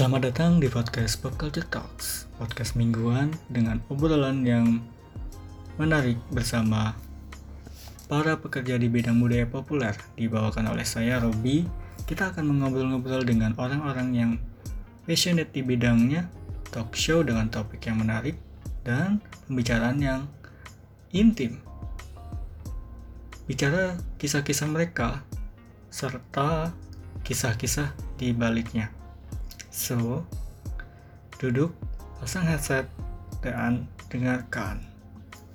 Selamat datang di podcast Pop Culture Talks, podcast mingguan dengan obrolan yang menarik bersama para pekerja di bidang budaya populer. Dibawakan oleh saya, Robi. Kita akan mengobrol-ngobrol dengan orang-orang yang passionate di bidangnya, talk show dengan topik yang menarik, dan pembicaraan yang intim. Bicara kisah-kisah mereka, serta kisah-kisah di baliknya. So, duduk, pasang headset, dan dengarkan.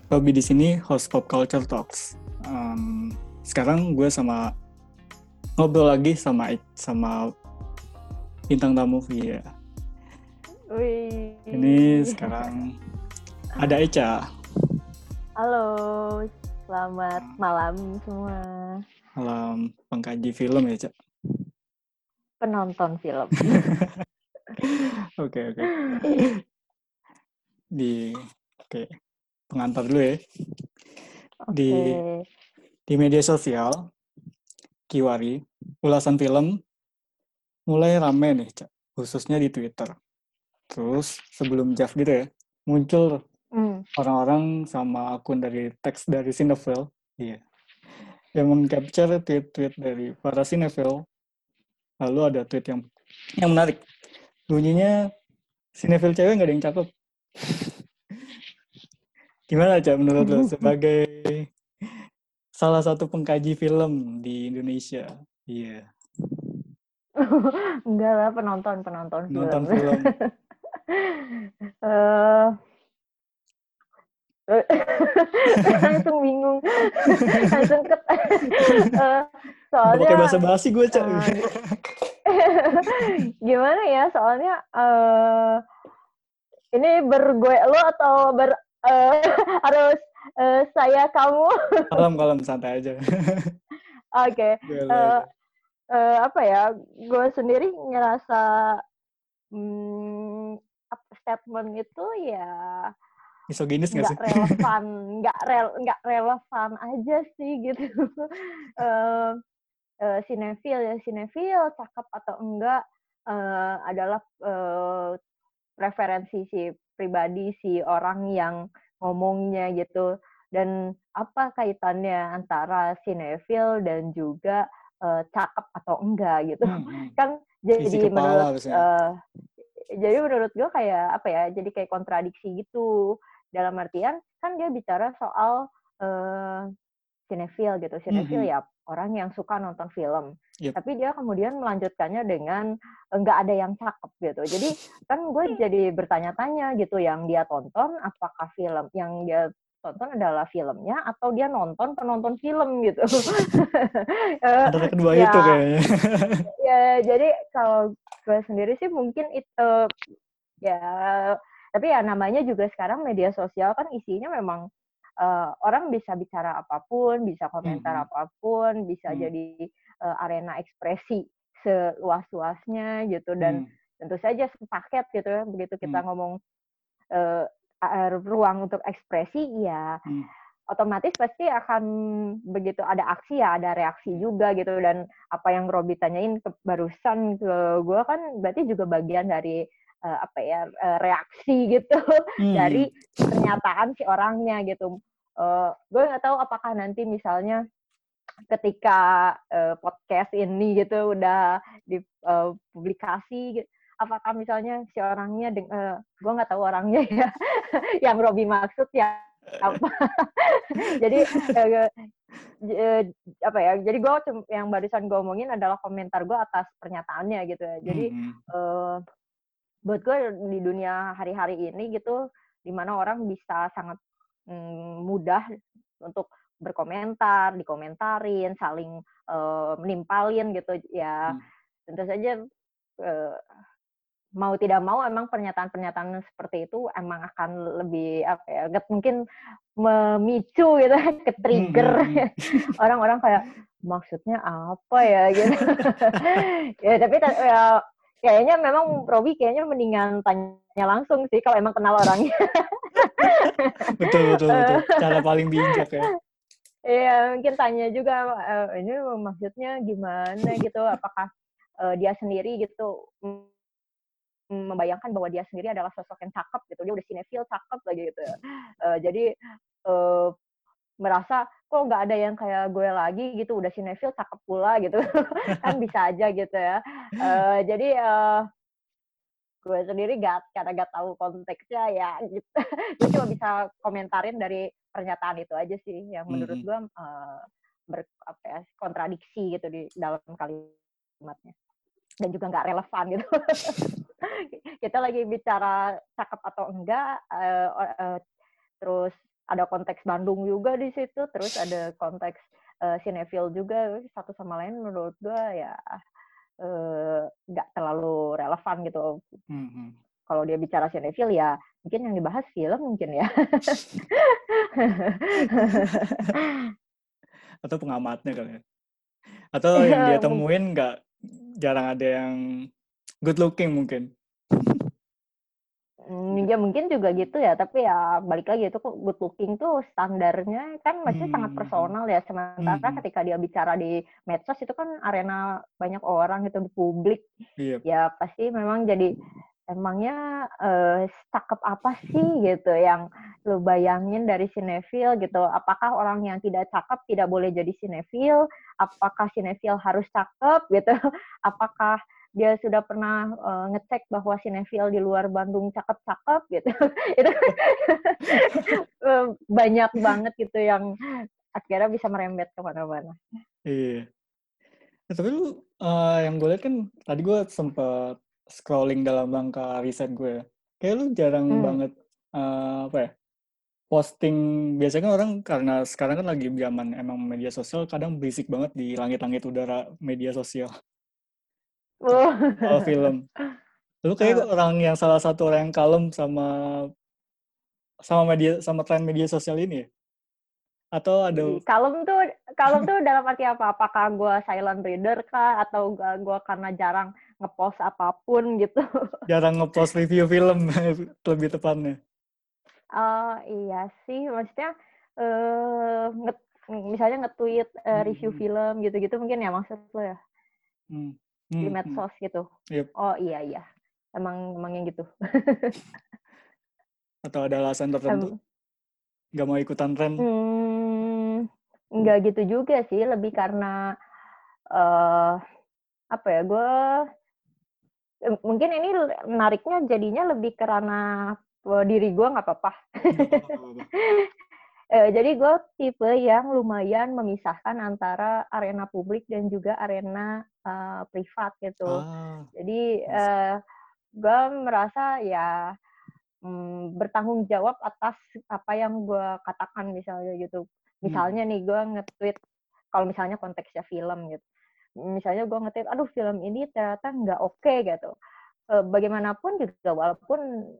Robi di sini host Pop Culture Talks. Um, sekarang gue sama ngobrol lagi sama sama bintang tamu via. Wih. Ini sekarang ada Eca. Halo, selamat malam semua. Malam pengkaji film ya, Cak. Penonton film. Oke, oke. Di oke, pengantar dulu ya. Di di media sosial Kiwari, ulasan film mulai rame nih, Cak. khususnya di Twitter. Terus sebelum Jeff gitu ya, muncul Hmm. orang-orang sama akun dari teks dari Cinefil, iya, yang mengcapture tweet-tweet dari para Cinefil. Lalu ada tweet yang yang menarik. Bunyinya Cinefil cewek nggak ada yang cakep. Gimana Cak menurut lo sebagai salah satu pengkaji film di Indonesia? Iya, Enggak lah penonton penonton film. nonton film. Eh, langsung bingung, langsung ket. Eh, pakai bahasa soalnya basi gue, Cak. eh, gimana ya? Soalnya eh ini bergue lo atau ber eh, harus eh, saya kamu? Kalem-kalem santai aja. Oke. Eh, boleh. eh, apa ya? Gue sendiri ngerasa hmm, statement itu ya Misoginis nggak sih? relevan, nggak rel, nggak relevan aja sih gitu. Eh, eh, sinefil ya sinefil, cakep atau enggak eh, adalah eh, preferensi si pribadi si orang yang ngomongnya gitu. Dan apa kaitannya antara sinefil dan juga eh, cakep atau enggak gitu? Hmm, hmm. Kan jadi kepala menurut eh, jadi menurut gue kayak apa ya jadi kayak kontradiksi gitu dalam artian kan dia bicara soal eh sinefil gitu sinefil Mhm. ya orang yang suka nonton film Yep. tapi dia kemudian melanjutkannya dengan enggak ada yang cakep gitu jadi kan gue jadi bertanya-tanya gitu yang dia tonton apakah film yang dia tonton adalah filmnya atau dia nonton penonton film gitu Eh, Antara kedua ya, itu kayaknya. ya jadi kalau gue sendiri sih mungkin itu ya tapi ya namanya juga sekarang media sosial kan isinya memang eh, orang bisa bicara apa pun bisa komentar Mhm. apa pun bisa Hmm. jadi eh, arena ekspresi seluas-luasnya gitu dan Hmm. tentu saja sepaket gitu ya begitu kita Hmm. ngomong a- ruang untuk ekspresi ya Hmm. otomatis pasti akan begitu ada aksi ya ada reaksi juga gitu dan apa yang Robi tanyain ke, barusan ke gue kan berarti juga bagian dari eh, apa ya eh, reaksi gitu Hmm. dari pernyataan si orangnya gitu Eh, gue nggak tahu apakah nanti misalnya ketika eh, podcast ini gitu udah dipublikasi gitu, apakah misalnya si orangnya eh, gue nggak tahu orangnya ya yang Robi maksud ya apa jadi eh, j- eh, apa ya jadi gue yang barusan gue omongin adalah komentar gue atas pernyataannya gitu ya jadi Hmm. eh, buat gue di dunia hari-hari ini gitu di mana orang bisa sangat mm, mudah untuk berkomentar dikomentarin saling eh, menimpalin gitu ya Hmm. tentu saja eh, mau tidak mau emang pernyataan-pernyataan seperti itu emang akan lebih apa ya mungkin memicu gitu ke trigger Hmm, hmm, hmm. orang-orang kayak maksudnya apa ya gitu ya tapi ta- ya, kayaknya memang Robi kayaknya mendingan tanya langsung sih kalau emang kenal orangnya betul betul betul. Cara paling bijak ya. Iya, mungkin tanya juga eh, ini maksudnya gimana gitu, apakah eh, dia sendiri gitu membayangkan bahwa dia sendiri adalah sosok yang cakep gitu, dia udah sinetfil cakep lagi gitu. Uh, jadi uh, merasa kok nggak ada yang kayak gue lagi gitu, udah sinetfil cakep pula gitu, kan bisa aja gitu ya. Uh, jadi uh, gue sendiri gak karena gak tahu konteksnya ya gitu. gue cuma bisa komentarin dari pernyataan itu aja sih yang menurut gue uh, ber, apa ya, kontradiksi gitu di dalam kalimatnya dan juga nggak relevan gitu. kita lagi bicara cakep atau enggak, uh, uh, terus ada konteks Bandung juga di situ, terus ada konteks uh, Cinefil juga satu sama lain menurut gue ya nggak uh, terlalu relevan gitu. Mm -hmm. Kalau dia bicara Cinefil ya mungkin yang dibahas film mungkin ya. Atau pengamatnya kali ya. Atau yang dia temuin nggak jarang ada yang good looking mungkin. Hmm, ya mungkin juga gitu ya, tapi ya balik lagi itu kok good looking tuh standarnya kan masih hmm. sangat personal ya. Sementara hmm. ketika dia bicara di medsos itu kan arena banyak orang gitu di publik. Yep. Iya. Ya pasti memang jadi emangnya uh, cakep apa sih gitu yang lu bayangin dari sinetfil gitu. Apakah orang yang tidak cakep tidak boleh jadi sinetfil? Apakah sinetfil harus cakep gitu? Apakah dia sudah pernah uh, ngecek bahwa sinetfil di luar Bandung cakep-cakep gitu. itu banyak banget gitu yang akhirnya bisa merembet ke mana-mana. Iya. Ya, tapi lu uh, yang gue lihat kan tadi gue sempat scrolling dalam langkah riset gue. Ya. Kayak lu jarang hmm. banget uh, apa ya? posting biasanya kan orang karena sekarang kan lagi zaman emang media sosial kadang berisik banget di langit-langit udara media sosial. Oh. oh film. Lu kayak oh. orang yang salah satu orang yang kalem sama sama media sama tren media sosial ini ya? Atau ada kalem tuh kalem tuh dalam arti apa? Apakah gue silent reader kah atau gue karena jarang ngepost apa pun gitu? Jarang ngepost review film lebih tepatnya. Oh iya sih, maksudnya uh, nge misalnya nge-tweet uh, review hmm. film gitu-gitu mungkin ya maksud lo ya? Hmm hmm, di hmm. medsos gitu. Yep. Oh iya iya, emang emang yang gitu. Atau ada alasan tertentu? Um, Gak mau ikutan tren? Hmm, nggak gitu juga sih, lebih karena uh, apa ya? Gue mungkin ini menariknya jadinya lebih karena diri gue nggak apa-apa. Uh, jadi gue tipe yang lumayan memisahkan antara arena publik dan juga arena uh, privat gitu. Ah. Jadi uh, gue merasa ya um, bertanggung jawab atas apa yang gue katakan misalnya gitu. Misalnya hmm. nih gue nge-tweet kalau misalnya konteksnya film gitu. Misalnya gue nge-tweet, aduh film ini ternyata nggak oke okay, gitu bagaimanapun juga walaupun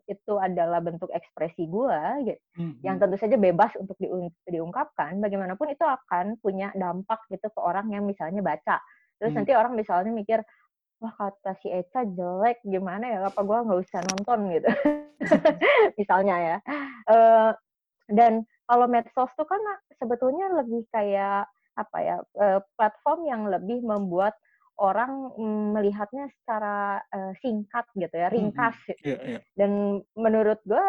itu adalah bentuk ekspresi gue gitu, hmm. yang hmm. tentu saja bebas untuk diung diungkapkan bagaimanapun itu akan punya dampak gitu ke orang yang misalnya baca terus hmm. nanti orang misalnya mikir wah kata si Eca jelek gimana ya apa gue nggak usah nonton gitu misalnya ya uh, dan kalau medsos tuh kan sebetulnya lebih kayak apa ya uh, platform yang lebih membuat orang mm, melihatnya secara uh, singkat gitu ya, ringkas. Mm -hmm. yeah, yeah. Dan menurut gue,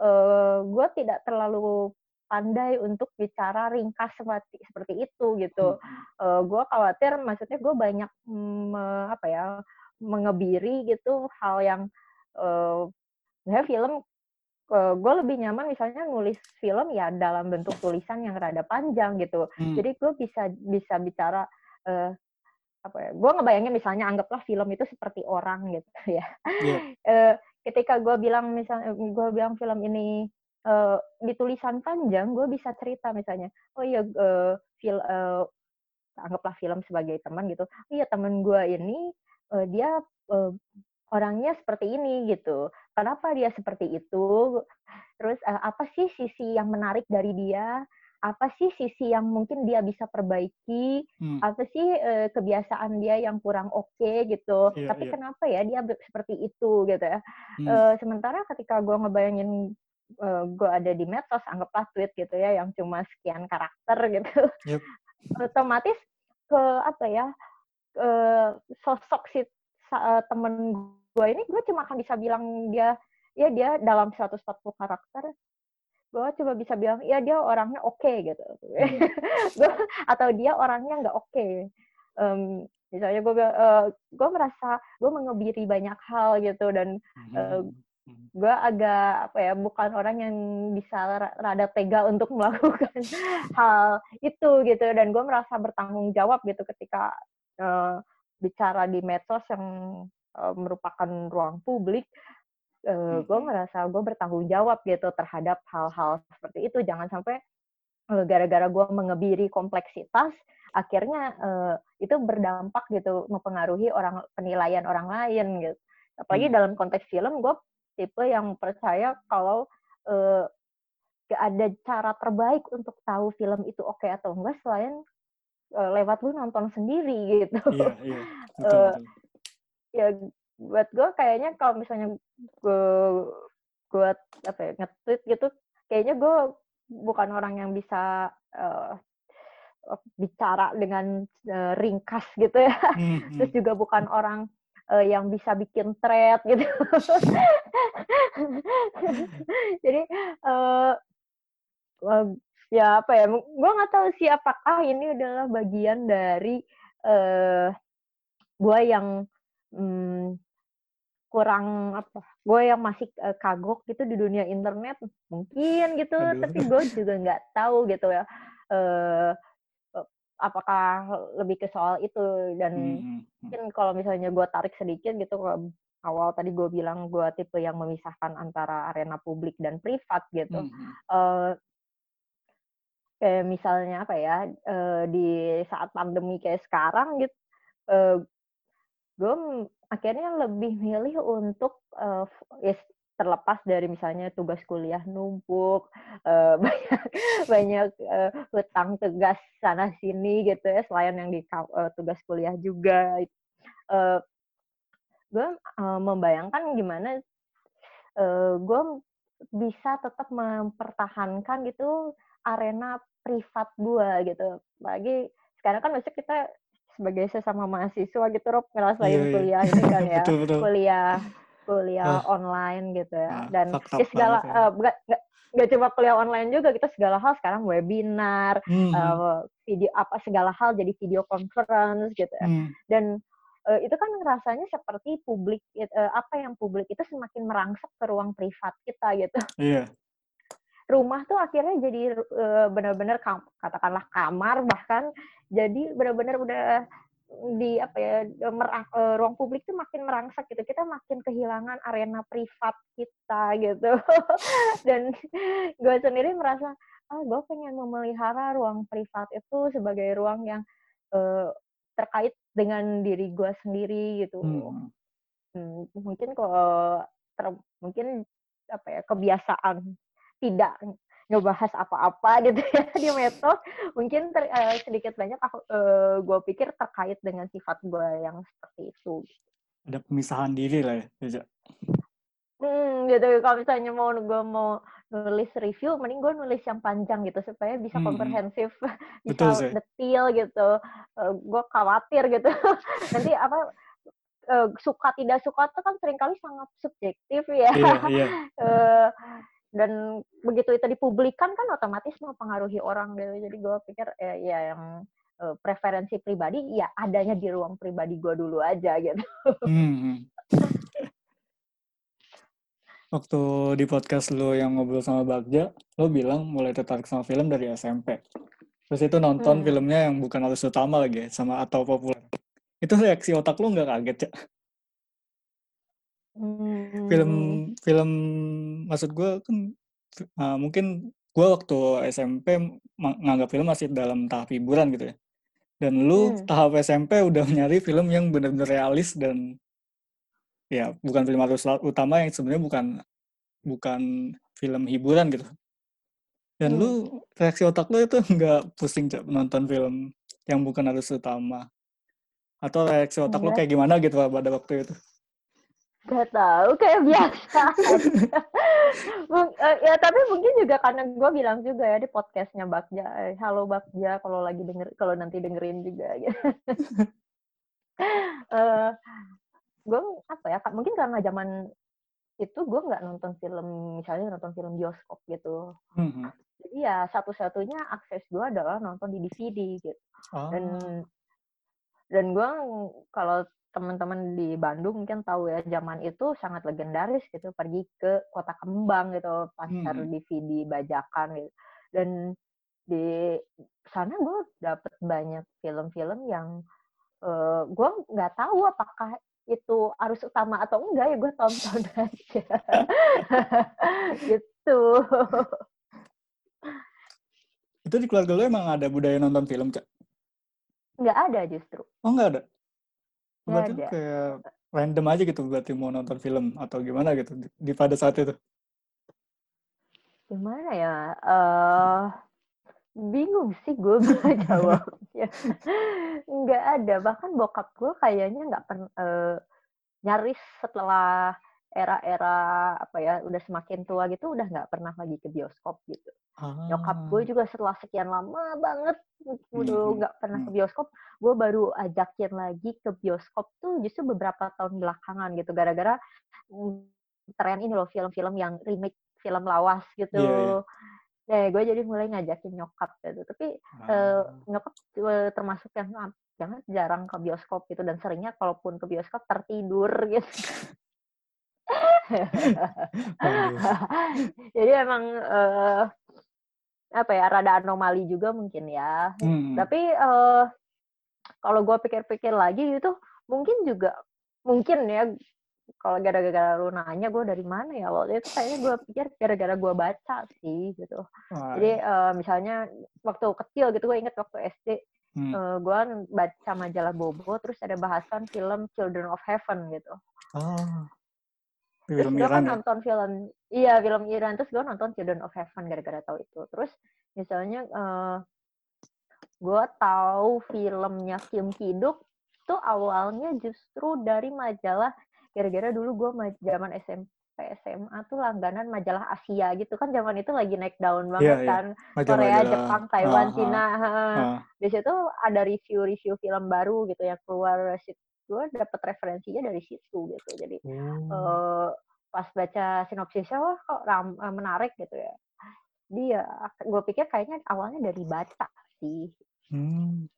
uh, gue tidak terlalu pandai untuk bicara ringkas seperti seperti itu gitu. Hmm. Uh, gue khawatir, maksudnya gue banyak mm, apa ya mengebiri gitu hal yang uh, ya film uh, gue lebih nyaman misalnya nulis film ya dalam bentuk tulisan yang rada panjang gitu. Hmm. Jadi gue bisa bisa bicara uh, apa ya gue ngebayangin misalnya anggaplah film itu seperti orang gitu ya yeah. Iya. uh, ketika gue bilang misalnya gue bilang film ini uh, di tulisan panjang gue bisa cerita misalnya oh iya uh, fil uh, anggaplah film sebagai teman gitu oh iya teman gue ini uh, dia uh, orangnya seperti ini gitu kenapa dia seperti itu terus uh, apa sih sisi yang menarik dari dia apa sih sisi yang mungkin dia bisa perbaiki, hmm. apa sih uh, kebiasaan dia yang kurang oke okay, gitu. Yeah, Tapi yeah. kenapa ya dia seperti itu gitu ya. Hmm. Uh, sementara ketika gue ngebayangin uh, gue ada di medsos, anggaplah tweet gitu ya yang cuma sekian karakter gitu, yep. otomatis ke apa ya uh, sosok si temen gue ini gue cuma akan bisa bilang dia ya dia dalam 140 karakter gue coba bisa bilang ya dia orangnya oke okay, gitu hmm. atau dia orangnya nggak oke okay. um, misalnya gue uh, gue merasa gue mengebiri banyak hal gitu dan uh, gue agak apa ya bukan orang yang bisa rada tega untuk melakukan hal itu gitu dan gue merasa bertanggung jawab gitu ketika uh, bicara di medsos yang uh, merupakan ruang publik uh, gue merasa gue bertanggung jawab gitu terhadap hal-hal seperti itu jangan sampai gara-gara gue mengebiri kompleksitas akhirnya uh, itu berdampak gitu mempengaruhi orang penilaian orang lain gitu apalagi hmm. dalam konteks film gue tipe yang percaya kalau uh, gak ada cara terbaik untuk tahu film itu oke okay atau enggak selain uh, lewat lu nonton sendiri gitu. Iya, iya. Betul, uh, betul. Ya buat gue kayaknya kalau misalnya gue gue apa ya nge-tweet gitu kayaknya gue bukan orang yang bisa uh, bicara dengan uh, ringkas gitu ya. Mm -hmm. Terus juga bukan orang uh, yang bisa bikin thread gitu. Jadi uh, uh, ya apa ya? Gue nggak tahu sih apakah ini adalah bagian dari uh, gue yang um, kurang apa gue yang masih uh, kagok gitu di dunia internet mungkin gitu Aduh. tapi gue juga nggak tahu gitu ya uh, apakah lebih ke soal itu dan hmm. hmm, hmm. mungkin kalau misalnya gue tarik sedikit gitu awal tadi gue bilang gue tipe yang memisahkan antara arena publik dan privat gitu hmm. uh, kayak misalnya apa ya uh, di saat pandemi kayak sekarang gitu uh, gue akhirnya lebih milih untuk uh, ya terlepas dari misalnya tugas kuliah numpuk uh, banyak banyak uh, hutang tugas sana sini gitu ya selain yang di uh, tugas kuliah juga. Uh, gue uh, membayangkan gimana uh, gue bisa tetap mempertahankan gitu arena privat gue gitu. Bagi sekarang kan maksudnya kita sebagai sesama mahasiswa gitu Rob ngerasain yeah, yeah. kuliah ini kan ya betul, betul. kuliah kuliah uh, online gitu ya. Nah, Dan ya segala uh, gak, gak, gak cuma kuliah online juga kita segala hal sekarang webinar, hmm. uh, video apa segala hal jadi video conference gitu ya. Hmm. Dan uh, itu kan rasanya seperti publik uh, apa yang publik itu semakin merangsek ke ruang privat kita gitu. Iya. Rumah tuh akhirnya jadi uh, benar-benar kam katakanlah kamar bahkan. Jadi benar-benar udah di apa ya merang, uh, ruang publik itu makin merangsak gitu. Kita makin kehilangan arena privat kita gitu. Dan gue sendiri merasa ah gue pengen memelihara ruang privat itu sebagai ruang yang uh, terkait dengan diri gue sendiri gitu. Hmm. Hmm, mungkin kalau ter, mungkin apa ya kebiasaan tidak ngebahas apa-apa gitu ya di metode mungkin ter, uh, sedikit banyak aku uh, gue pikir terkait dengan sifat gue yang seperti itu. Ada pemisahan diri lah ya hmm gitu. Kalau misalnya mau gue mau nulis review mending gue nulis yang panjang gitu supaya bisa hmm. komprehensif bisa Betul, detail gitu. Uh, gue khawatir gitu. Nanti apa uh, suka tidak suka itu kan sering kali sangat subjektif ya. Iya, iya. uh, dan begitu itu dipublikan kan otomatis mempengaruhi orang gitu jadi gue pikir eh, ya yang uh, preferensi pribadi ya adanya di ruang pribadi gue dulu aja gitu hmm. hmm. waktu di podcast lo yang ngobrol sama Bagja lo bilang mulai tertarik sama film dari SMP terus itu nonton hmm. filmnya yang bukan harus utama lagi sama atau populer itu reaksi otak lo nggak kaget ya Hmm. Film film maksud gue kan uh, mungkin gue waktu SMP nganggap film masih dalam tahap hiburan gitu ya. Dan lu hmm. tahap SMP udah nyari film yang benar-benar realis dan ya bukan film harus utama yang sebenarnya bukan bukan film hiburan gitu. Dan hmm. lu reaksi otak lu itu nggak pusing nonton film yang bukan harus utama. Atau reaksi otak lu kayak gimana gitu pada waktu itu? Gak tahu kayak biasa uh, ya tapi mungkin juga karena gue bilang juga ya di podcastnya Bakja eh, halo Bakja kalau lagi denger kalau nanti dengerin juga ya uh, gue apa ya mungkin karena zaman itu gue nggak nonton film misalnya nonton film bioskop gitu Mhm. jadi ya satu-satunya akses gue adalah nonton di DVD gitu dan Oh. dan gue kalau teman-teman di Bandung mungkin tahu ya zaman itu sangat legendaris gitu pergi ke kota kembang gitu pasar Mhm. DVD bajakan gitu dan di sana gue dapet banyak film-film yang eh, gue nggak tahu apakah itu arus utama atau enggak ya gue tonton aja gitu Itu di keluarga lo emang ada budaya nonton film, Cak? nggak ada justru Oh, nggak ada? Berarti ada kayak random aja gitu berarti mau nonton film atau gimana gitu di, di pada saat itu? gimana ya? Eh bingung sih gue bisa jawabnya. Nggak ada. Bahkan bokap gue kayaknya nggak pernah nyaris setelah era-era apa ya udah semakin tua gitu udah nggak pernah lagi ke bioskop gitu nyokap gue Ah. juga setelah sekian lama banget udah Mhm. nggak pernah ke Mhm. bioskop gue baru ajakin lagi ke bioskop tuh justru beberapa tahun belakangan gitu gara-gara tren ini loh film-film yang remake film lawas gitu Iya, iya. Nah, gue jadi mulai ngajakin nyokap gitu. Tapi eh, Ah. nyokap eh, termasuk yang ah, jangan jarang ke bioskop gitu dan seringnya kalaupun ke bioskop tertidur gitu. Jadi emang eh, apa ya rada anomali juga mungkin ya. Hmm. Tapi eh, kalau gue pikir-pikir lagi itu mungkin juga mungkin ya kalau gara-gara lu nanya gue dari mana ya waktu itu kayaknya gue pikir gara-gara gue baca sih gitu. Wah, Jadi eh, misalnya waktu kecil gitu gue inget waktu SD hmm. eh, gue baca majalah Bobo terus ada bahasan film Children of Heaven gitu. Oh. Terus Film gue kan ya? nonton film iya film Iran terus gue nonton Children of Heaven gara-gara tahu itu. Terus misalnya eh, gue tahu filmnya Kim Kiduk tuh awalnya justru dari majalah gara-gara dulu gue zaman SMP SMA tuh langganan majalah Asia gitu kan zaman itu lagi naik daun banget Iya, iya. kan Korea. Jepang, Taiwan, ah, Cina. ha. ah. Di situ ada review-review film baru gitu yang keluar gue dapet referensinya dari situ gitu. Jadi Oh. eh, pas baca sinopsisnya wah kok ram, eh, menarik gitu ya. Dia gue pikir kayaknya awalnya dari baca sih. Hmm.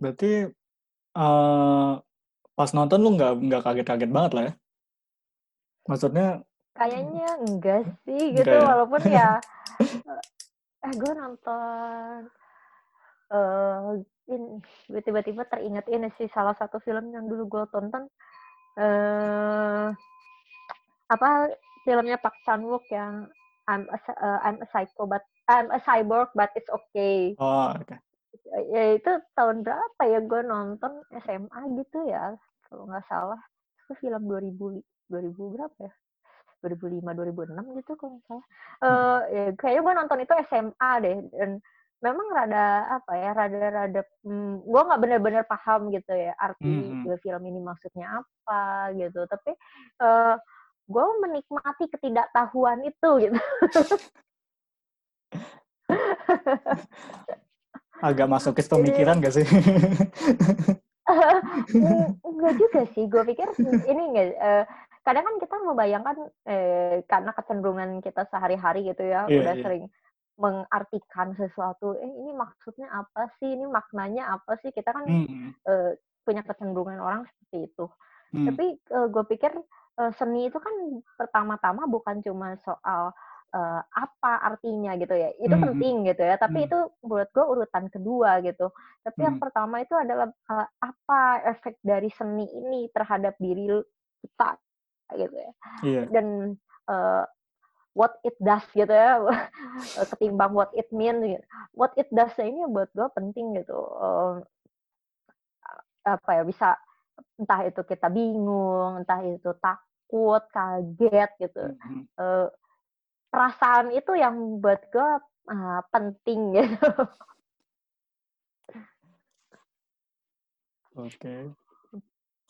Berarti eh pas nonton lu nggak nggak kaget-kaget banget lah ya? Maksudnya Kayaknya enggak sih Enggak gitu ya? walaupun ya eh gue nonton eh ini gue tiba-tiba teringat ini sih salah satu film yang dulu gue tonton eh apa filmnya Park Chan Wook yang I'm a, eh, I'm a psycho but I'm a cyborg but it's okay. oh oke. Ya itu tahun berapa ya gue nonton SMA gitu ya kalau nggak salah. Itu film 2000 li- 2000 berapa ya? 2005 2006 gitu kalau nggak salah. Eh ya, kayaknya gue nonton itu SMA deh dan memang rada apa ya rada-rada hmm, gue nggak benar-benar paham gitu ya arti Mhm. eh, film ini maksudnya apa gitu tapi eh gue menikmati ketidaktahuan itu gitu Agak masukis Jadi- pemikiran gak sih? Enggak juga sih gue pikir ini enggak eh, kadang kan kita membayangkan eh, karena kecenderungan kita sehari-hari gitu ya Iya, udah iya. sering mengartikan sesuatu eh ini maksudnya apa sih ini maknanya apa sih kita kan Hmm. eh, punya kecenderungan orang seperti itu Hmm. tapi gue pikir eh, seni itu kan pertama-tama bukan cuma soal eh, apa artinya gitu ya itu Hmm, penting gitu ya tapi Hmm. itu buat gue urutan kedua gitu tapi yang Hmm. pertama itu adalah eh, apa efek dari seni ini terhadap diri kita gitu ya Iya. dan eh, what it does gitu ya ketimbang what it mean gitu. what it does ini buat gue penting gitu Eh, apa ya bisa entah itu kita bingung entah itu takut kaget gitu. Eh, perasaan itu yang buat gue uh, penting gitu Oke.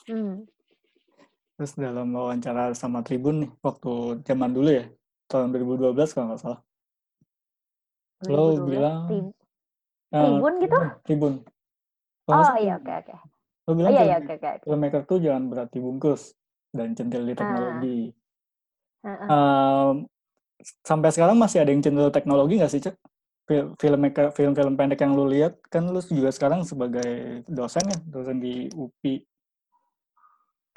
Hmm. Terus dalam wawancara sama Tribun nih, waktu zaman dulu ya, tahun 2012 kalau nggak salah. Lo 2012, bilang, Trib- eh, Tribun gitu Tribun. Kalau oh iya oke oke Lo Oh, bilang iya, iya, film- oke, oke. oke. filmmaker tuh jangan berarti bungkus dan centil di Ah. teknologi. Heeh. Em, sampai sekarang masih ada yang centil teknologi nggak sih, Cek? Fil- Filmmaker, film-film pendek yang lu lihat, kan lu juga sekarang sebagai dosen ya, dosen di UPI,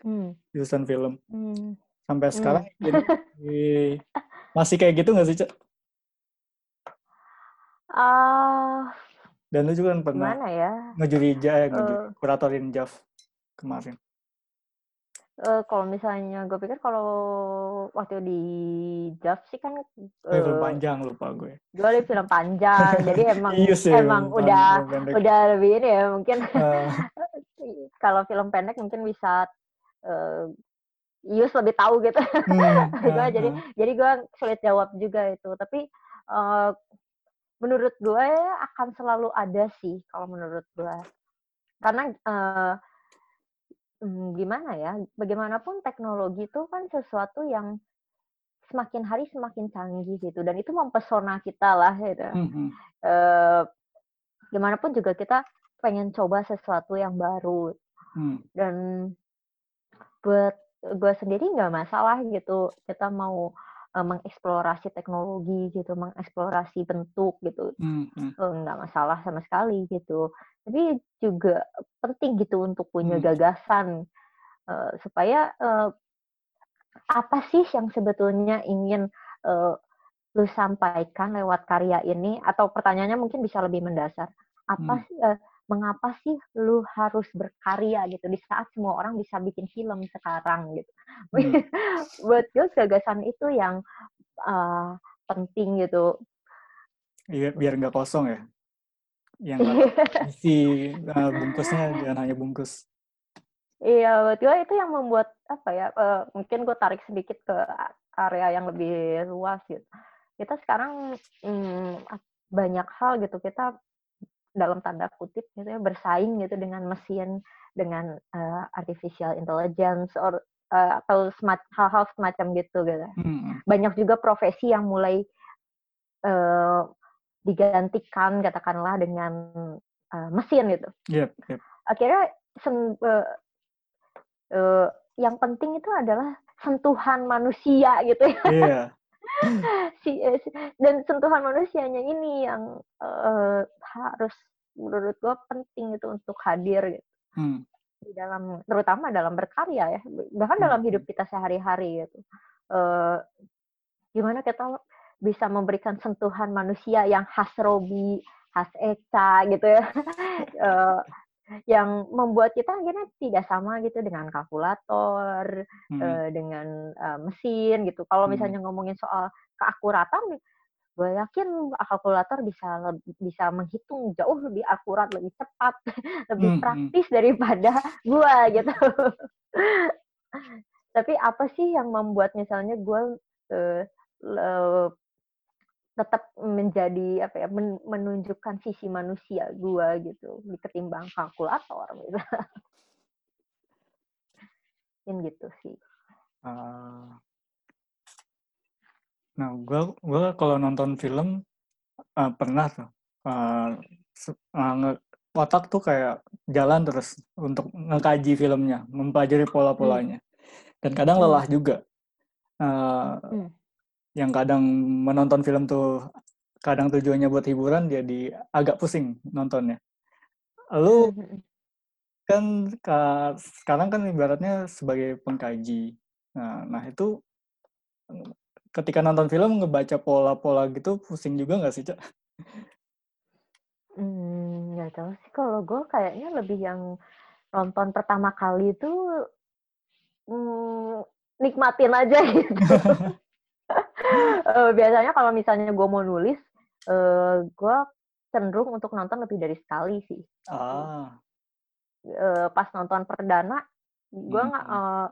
Hmm. jurusan film. Hmm. Sampai Hmm. sekarang jadi masih kayak gitu nggak sih, Cek? Ah, Dan lu juga kan pernah ya? ngejuri ja, eh, ngejuri, Eh. kuratorin JAV kemarin. Eh, kalau misalnya gue pikir kalau waktu di JAV sih kan Eh, film eh, panjang lupa gue. gue liat film panjang, jadi emang Iya sih, emang udah pendek. udah lebih ini ya mungkin Eh, kalau film pendek mungkin bisa eh Yus lebih tahu gitu. hmm, gue eh, jadi eh. jadi gue sulit jawab juga itu. Tapi eh, menurut gue akan selalu ada sih kalau menurut gue. Karena hmm, gimana ya? Bagaimanapun teknologi itu kan sesuatu yang semakin hari semakin canggih gitu dan itu mempesona kita lah gitu. Hmm, hmm. Eh, gimana pun juga kita pengen coba sesuatu yang baru Hmm. dan buat gue sendiri nggak masalah gitu kita mau eh, mengeksplorasi teknologi gitu mengeksplorasi bentuk gitu Hmm, hmm. Eh, nggak masalah sama sekali gitu tapi juga penting gitu untuk punya Hmm. gagasan eh, supaya eh, apa sih yang sebetulnya ingin eh, lu sampaikan lewat karya ini atau pertanyaannya mungkin bisa lebih mendasar apa Hmm. sih eh, mengapa sih lu harus berkarya gitu di saat semua orang bisa bikin film sekarang gitu Hmm. buat gue gagasan itu yang eh, penting gitu Iya, biar nggak kosong ya. Yang isi eh, bungkusnya jangan hanya bungkus. Iya, buat gue itu yang membuat apa ya? eh, mungkin gue tarik sedikit ke area yang lebih luas gitu. Kita sekarang mm, banyak hal gitu kita dalam tanda kutip gitu ya bersaing gitu dengan mesin, dengan eh, artificial intelligence or eh, atau semac- hal-hal semacam gitu gitu. Hmm, Banyak juga profesi yang mulai eh, digantikan katakanlah dengan eh, mesin gitu. Yep, yep. akhirnya sen- eh, eh, yang penting itu adalah sentuhan manusia gitu ya Iya. Si, eh, si- dan sentuhan manusianya ini yang eh, harus menurut gue penting itu untuk hadir gitu. Hmm, di dalam terutama dalam berkarya ya bahkan Hmm. dalam hidup kita sehari-hari gitu. Eh, gimana kita bisa memberikan sentuhan manusia yang khas Robi khas Eca gitu ya. Eh, yang membuat kita akhirnya tidak sama gitu dengan kalkulator hmm. eh, dengan eh, mesin gitu kalau Hmm. misalnya ngomongin soal keakuratan gue yakin kalkulator bisa bisa menghitung jauh lebih akurat lebih cepat lebih Hmm, hmm. praktis daripada gue gitu tapi apa sih yang membuat misalnya gue eh, le- tetap menjadi apa ya men- menunjukkan sisi manusia gue gitu di ketimbang kalkulator gitu mungkin gitu sih Ah. Nah, gua gua kalau nonton film eh, pernah tuh eh, eh, nge- otak tuh kayak jalan terus untuk ngekaji filmnya, mempelajari pola-polanya. Dan kadang Hmm. lelah juga. Eh, Hmm. Yang kadang menonton film tuh kadang tujuannya buat hiburan jadi agak pusing nontonnya. Lu kan ka- sekarang kan ibaratnya sebagai pengkaji. Nah, nah itu ketika nonton film ngebaca pola-pola gitu pusing juga nggak sih, Cak? Hmm, nggak tahu sih kalau gue kayaknya lebih yang nonton pertama kali itu mm, nikmatin aja gitu. Eh, biasanya kalau misalnya gue mau nulis, eh gue cenderung untuk nonton lebih dari sekali sih. Ah, Eh, pas nonton perdana, gue nggak Hmm. eh,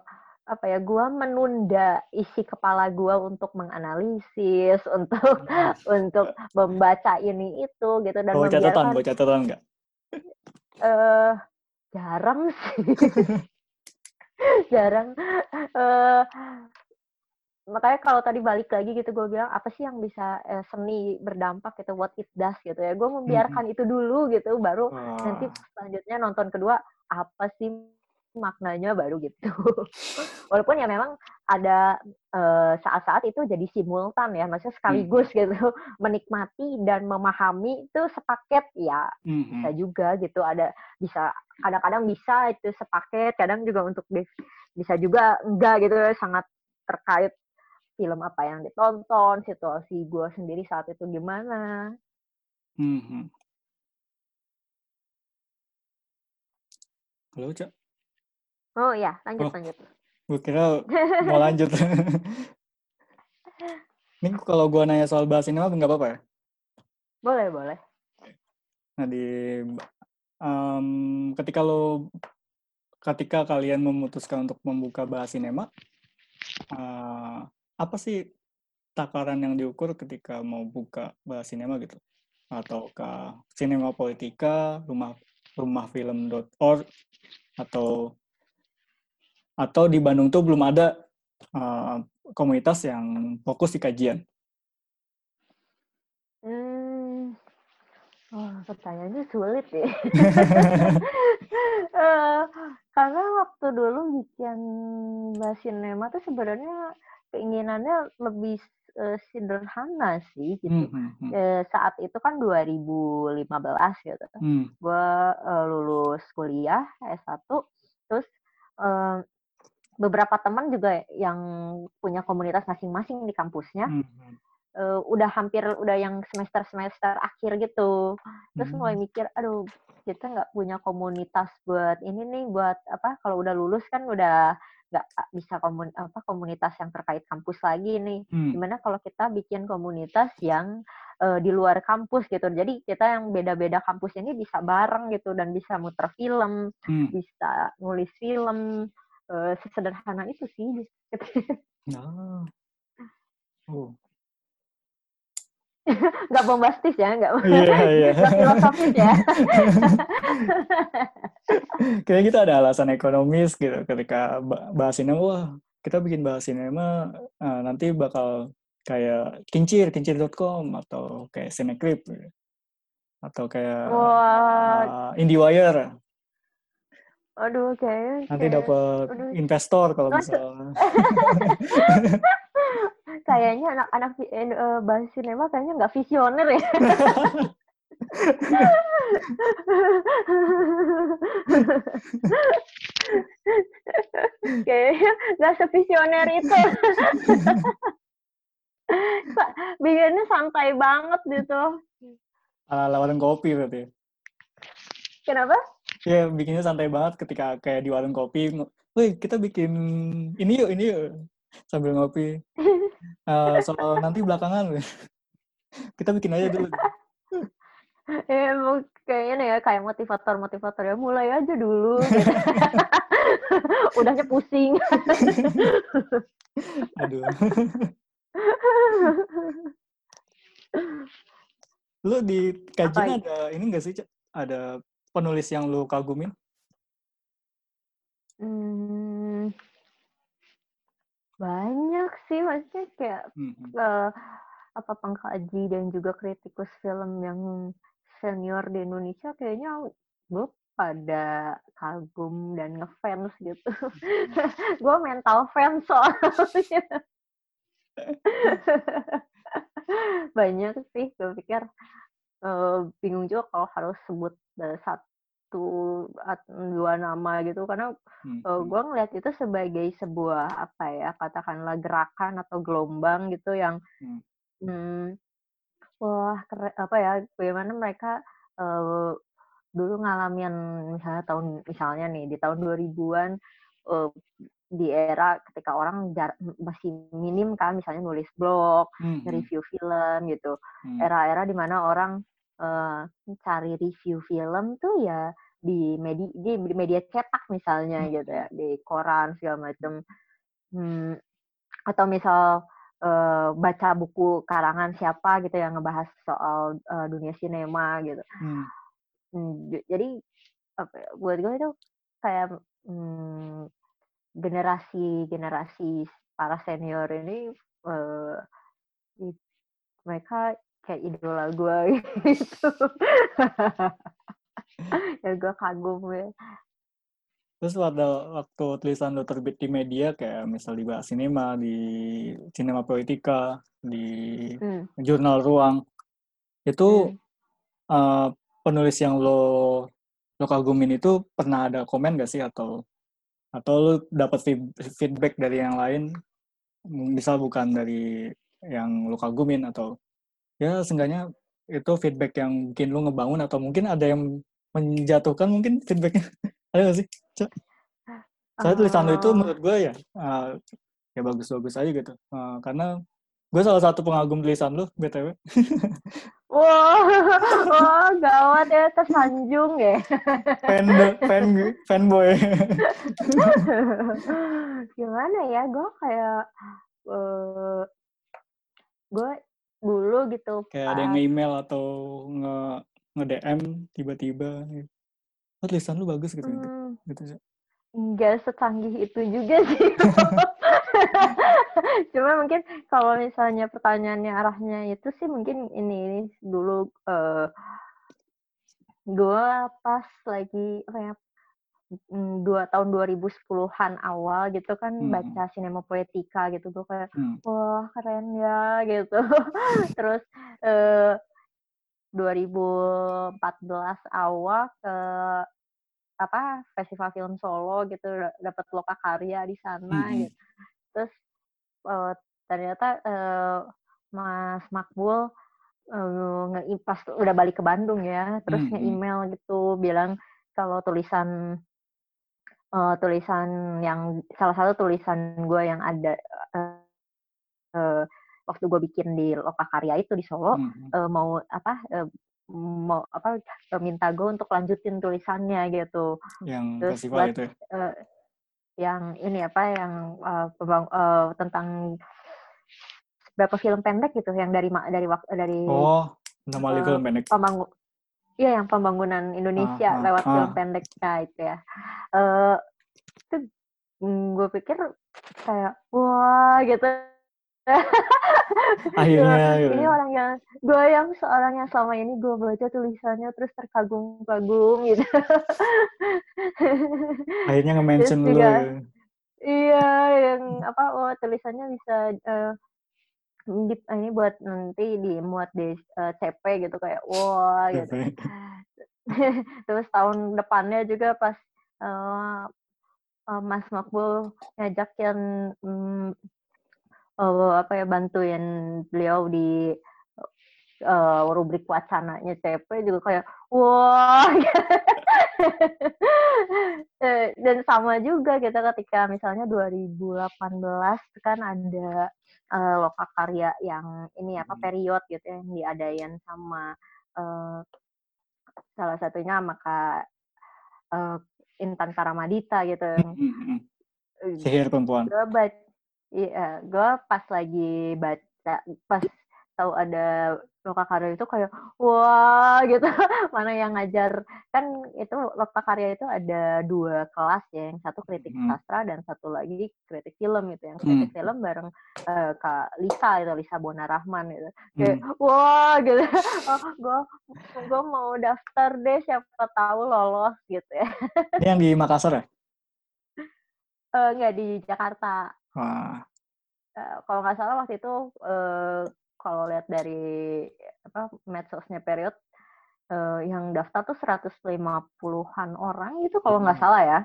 apa ya, gue menunda isi kepala gue untuk menganalisis, untuk untuk membaca ini itu gitu dan bawa catatan, bawa catatan nggak? eh jarang sih. jarang. eh makanya kalau tadi balik lagi gitu gue bilang apa sih yang bisa eh, seni berdampak gitu what it does gitu ya gue membiarkan itu dulu gitu baru Wah. nanti selanjutnya nonton kedua apa sih maknanya baru gitu walaupun ya memang ada eh, saat-saat itu jadi simultan ya maksudnya sekaligus gitu menikmati dan memahami itu sepaket ya Mhm. bisa juga gitu ada bisa kadang-kadang bisa itu sepaket kadang juga untuk bisa juga enggak gitu sangat terkait film apa yang ditonton situasi gue sendiri saat itu gimana Mhm. Halo, Cak. oh ya lanjut Oh. lanjut Gue kira mau lanjut. Ini kalau gua nanya soal bahas ini mah nggak apa-apa ya? boleh boleh Nah, di em, ketika lo ketika kalian memutuskan untuk membuka bahas sinema, eh, apa sih takaran yang diukur ketika mau buka bahas sinema gitu? Ataukah sinema politika, rumah rumah film.org atau atau di Bandung tuh belum ada eh, komunitas yang fokus di kajian? hmm oh, pertanyaannya sulit ya Eh, karena waktu dulu bikin bahas sinema tuh sebenarnya keinginannya lebih eh, sederhana sih gitu. Hmm, hmm, hmm. Eh, saat itu kan 2015 gitu. Hmm, gue lulus kuliah S1 terus eh, beberapa teman juga yang punya komunitas masing-masing di kampusnya hmm, hmm. eh, udah hampir udah yang semester semester akhir gitu. Terus mulai mikir aduh kita nggak punya komunitas buat ini nih buat apa kalau udah lulus kan udah nggak bisa komun apa komunitas yang terkait kampus lagi nih Hmm. gimana kalau kita bikin komunitas yang eh, di luar kampus gitu jadi kita yang beda-beda kampus ini bisa bareng gitu dan bisa muter film Hmm. bisa nulis film eh, sesederhana itu sih Ah. Oh. nggak bombastis ya nggak Iya, iya. nggak filosofis ya Kayaknya kita ada alasan ekonomis gitu ketika ba- bahas sinema, wah kita bikin bahas sinema eh, nanti bakal kayak kincir, kincir.com atau kayak gitu. atau kayak wah eh, IndieWire aduh kayaknya nanti kayak- dapat investor kalau misalnya. Kayaknya anak-anak eh, bahas sinema kayaknya nggak visioner ya. Kayaknya nggak sevisioner itu. Bikinnya santai banget gitu. Ala warung kopi berarti. kenapa Ya bikinnya santai banget ketika kayak di warung kopi, woi kita bikin ini yuk, ini yuk sambil ngopi. Eh, soal nanti belakangan kita bikin aja dulu. ya emang kayaknya ya kayak motivator motivator ya mulai aja dulu gitu. udahnya pusing Aduh. Lu di kajian ada ini enggak sih? Ada penulis yang lu kagumin? Hmm, banyak sih maksudnya kayak Hmm, eh, apa pengkaji dan juga kritikus film yang senior di Indonesia kayaknya gue pada kagum dan ngefans gitu. gue mental fans soalnya. Banyak sih, gue pikir eh, bingung juga kalau harus sebut eh, satu atau dua nama gitu karena Hmm, uh, hmm. gue ngeliat itu sebagai sebuah apa ya katakanlah gerakan atau gelombang gitu yang Hmm. hmm, wah keren, apa ya bagaimana mereka uh, dulu ngalamin misalnya tahun misalnya nih di tahun 2000-an uh, di era ketika orang jar- masih minim kan misalnya nulis blog, Hmm, hmm, review film gitu hmm. era-era di mana orang eh, cari review film tuh ya di media di di media cetak misalnya Hmm. gitu ya di koran segala macam Hmm, atau misal eh, baca buku karangan siapa gitu yang ngebahas soal eh, dunia sinema gitu Hmm. Hmm, jadi apa ya, buat gue itu kayak hmm, generasi generasi para senior ini uh, mereka kayak idola gue gitu ya gue kagum ya Terus pada waktu tulisan lo terbit di media kayak misal di Bahas Sinema, di Cinema Politika, di hmm. jurnal Ruang, itu hmm. uh, penulis yang lo lo kagumin itu pernah ada komen gak sih atau atau lo dapat feedback dari yang lain, misal bukan dari yang lo kagumin atau ya seenggaknya itu feedback yang mungkin lo ngebangun atau mungkin ada yang menjatuhkan mungkin feedbacknya ada gak sih Cok? saya tulisan lo itu oh. menurut gue ya uh, ya bagus-bagus aja gitu uh, karena gue salah satu pengagum tulisan lo btw Wah, wow, wah gawat ya tersanjung ya. fan fan fanboy. Gimana ya, gue kayak uh, gue dulu gitu. Kayak ada yang nge-email atau nge nge DM tiba-tiba oh tulisan lu bagus gitu hmm. gitu, gitu Enggak secanggih itu juga sih. Cuma mungkin kalau misalnya pertanyaannya arahnya itu sih mungkin ini, ini dulu uh, gue pas lagi apa ya mm, dua tahun 2010-an awal gitu kan hmm. baca sinema poetika gitu gue kayak hmm. wah keren ya gitu terus uh, 2014 awal ke apa festival film Solo gitu dapat loka karya di sana -hmm. gitu. Terus uh, ternyata uh, Mas Makbul uh, pas udah balik ke Bandung ya, terus -hmm. nge-email gitu bilang kalau tulisan uh, tulisan yang salah satu tulisan gue yang ada uh, uh, waktu gue bikin di Lokakarya itu di Solo hmm. uh, mau apa uh, mau apa minta gue untuk lanjutin tulisannya gitu. Yang Terus buat, itu. Uh, yang ini apa yang uh, pembang, uh, tentang berapa film pendek gitu yang dari dari dari Oh, nama uh, film pendek. Pembangun Iya, yang pembangunan Indonesia ah, ah, lewat ah. film pendek nah, itu ya. Uh, itu mm, gue pikir kayak wah gitu akhirnya gitu. ini orang yang gue yang seorang yang selama ini gue baca tulisannya terus terkagum-kagum gitu akhirnya nge-mention lu ya. iya yang apa oh tulisannya bisa uh, di, ini buat nanti dimuat di uh, eh, CP gitu kayak wah gitu terus tahun depannya juga pas uh, uh, Mas Makbul ngajakin um, uh, apa ya bantuin beliau di uh, rubrik wacananya CP juga kayak wah eh, dan sama juga kita ketika misalnya 2018 kan ada uh, loka karya yang ini apa hmm. period gitu ya, yang diadain sama uh, salah satunya maka uh, Intan Karamadita gitu. Hmm, hmm, Sihir perempuan. Iya, gue pas lagi baca, pas tahu ada loka karya itu kayak wah gitu. Mana yang ngajar. Kan itu loka karya itu ada dua kelas ya yang satu kritik hmm. sastra dan satu lagi kritik film gitu. Yang kritik hmm. film bareng uh, kak Lisa itu Lisa Bona Rahman gitu. Kayak hmm. wah gitu. Oh gue gue mau daftar deh siapa tahu lolos gitu ya. Ini yang di Makassar ya? Uh, nggak di Jakarta Wah. Uh, kalau nggak salah waktu itu uh, kalau lihat dari apa medsosnya period uh, yang daftar tuh 150-an orang itu kalau nggak salah ya.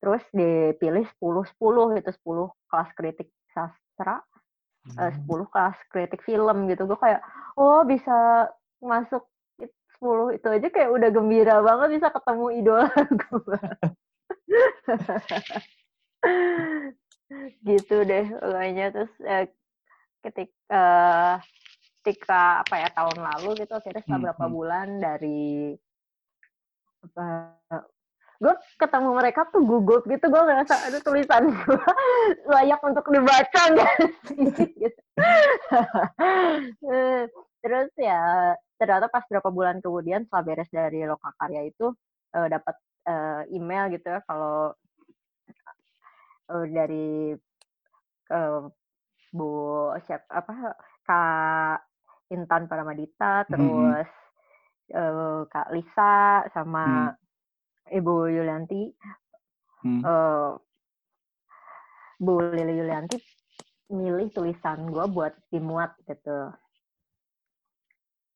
Terus dipilih 10 10 itu 10 kelas kritik sastra, hmm. 10 kelas kritik film gitu. Gue kayak oh bisa masuk 10 itu aja kayak udah gembira banget bisa ketemu idola gue. gitu deh pokoknya terus eh, ketika uh, ketika apa ya tahun lalu gitu akhirnya setelah hmm, berapa hmm. bulan dari apa gue ketemu mereka tuh gugup gitu gue ngerasa ada tulisan gue layak untuk dibaca gak gitu. terus ya ternyata pas berapa bulan kemudian setelah beres dari lokakarya itu uh, dapat uh, email gitu ya kalau uh, dari ke Bu siapa apa Kak Intan Paramadita, Mhm. terus eh, Kak Lisa Hmm. sama Ibu Yulianti. Hmm. eh, Bu Lili Yulianti milih tulisan gue buat dimuat gitu.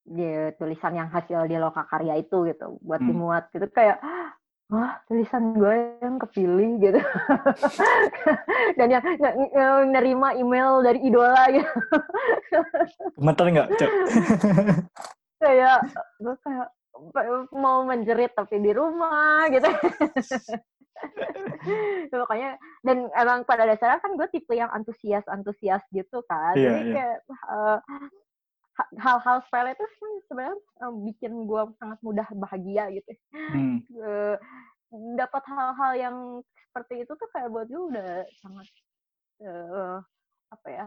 Di tulisan yang hasil di Lokakarya itu gitu, buat Hmm. dimuat gitu kayak wah tulisan gue yang kepilih gitu. Dan yang nggak nerima email dari idola gitu. Gemeter nggak, Cok? kayak gue kayak mau menjerit tapi di rumah gitu. Makanya dan emang pada dasarnya kan gue tipe yang antusias antusias gitu kan. Iya, jadi iya. kayak ha- hal-hal sepele itu sebenarnya bikin gue sangat mudah bahagia gitu Hmm. Dapat hal-hal yang seperti itu tuh kayak buat gue udah sangat eh, apa ya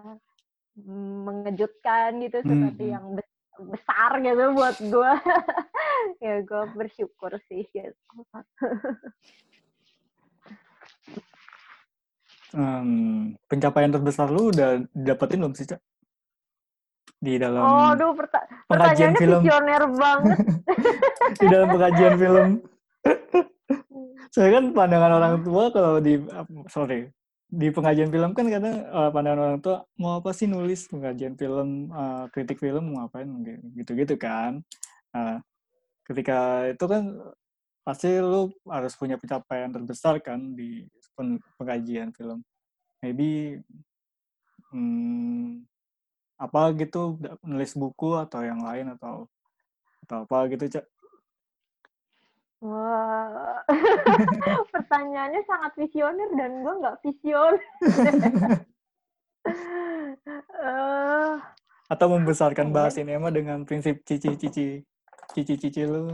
mengejutkan gitu seperti hmm. yang bes- besar gitu buat gue ya gue bersyukur sih gitu Hmm, pencapaian terbesar lu udah didapetin belum sih, Cok? Di dalam oh aduh perta- pengajian film. visioner banget di dalam pengajian film. Saya kan pandangan orang tua kalau di sorry di pengajian film kan kadang eh, pandangan orang tua mau apa sih nulis pengajian film eh, kritik film mau ngapain gitu-gitu kan. Nah, ketika itu kan pasti lu harus punya pencapaian terbesar kan di pen- pengajian film. Maybe hmm, apa gitu nulis buku atau yang lain atau atau apa gitu cak? Wah pertanyaannya sangat visioner dan gue nggak vision Eh, atau membesarkan bahas sinema dengan prinsip cici-cici cici-cici lu.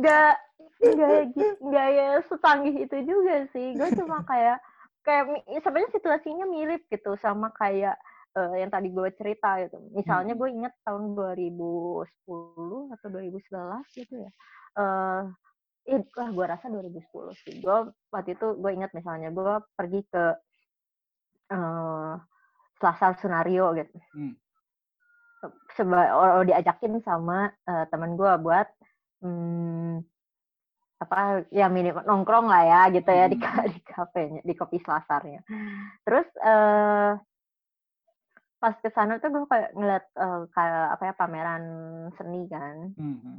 Nggak nggak ya gitu nggak ya secanggih itu juga sih. Gue cuma kayak kayak mi- sebenarnya situasinya mirip gitu sama kayak eh, yang tadi gue cerita gitu. Misalnya gue inget tahun 2010 atau 2011 gitu ya eh eh, wah gue rasa 2010 sih. Gue waktu itu gue inget misalnya gue pergi ke eh Selasar Sunario gitu. Hmm. seba diajakin sama eh, teman gue buat hmm, apa ya minimal nongkrong lah ya gitu ya di Hmm. di kafenya di kopi selasarnya terus eh pas ke sana tuh gue kayak ngeliat eh, kayak apa ya pameran seni kan Mhm.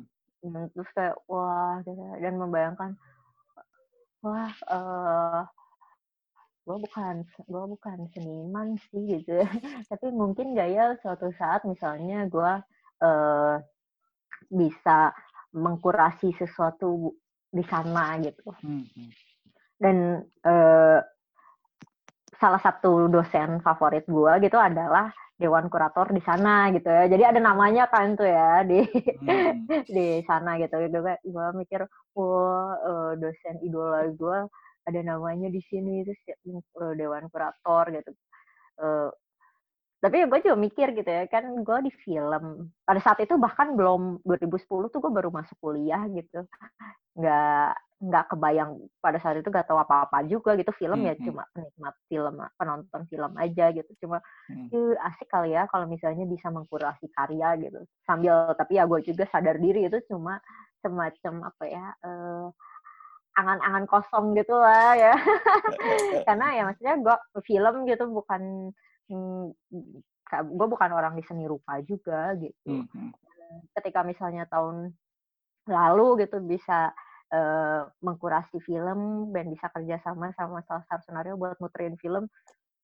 Hmm, terus kayak wah gitu. dan membayangkan wah eh gue bukan gue bukan seniman sih gitu tapi mungkin gak ya suatu saat misalnya gue eh bisa mengkurasi sesuatu di sana gitu. Mhm. dan eh salah satu dosen favorit gue gitu adalah dewan kurator di sana gitu ya. Jadi ada namanya kan tuh ya di Hmm. di sana gitu. Gue gue mikir wah eh, dosen idola gue ada namanya di sini. Terus eh, dewan kurator gitu. Eh, tapi gue juga mikir gitu ya kan gue di film pada saat itu bahkan belum 2010 tuh gue baru masuk kuliah gitu nggak nggak kebayang pada saat itu gak tahu apa-apa juga gitu film ya Hmm, hmm. cuma penikmat film penonton film aja gitu cuma Hmm. "Ih, asik kali ya kalau misalnya bisa mengkurasi karya gitu sambil tapi ya gue juga sadar diri itu cuma semacam apa ya eh, angan-angan kosong gitu lah ya karena ya maksudnya gue film gitu bukan gue bukan orang di seni rupa juga gitu. Mhm. ketika misalnya tahun lalu gitu bisa eh, mengkurasi film dan bisa kerjasama sama salah satu senario buat muterin film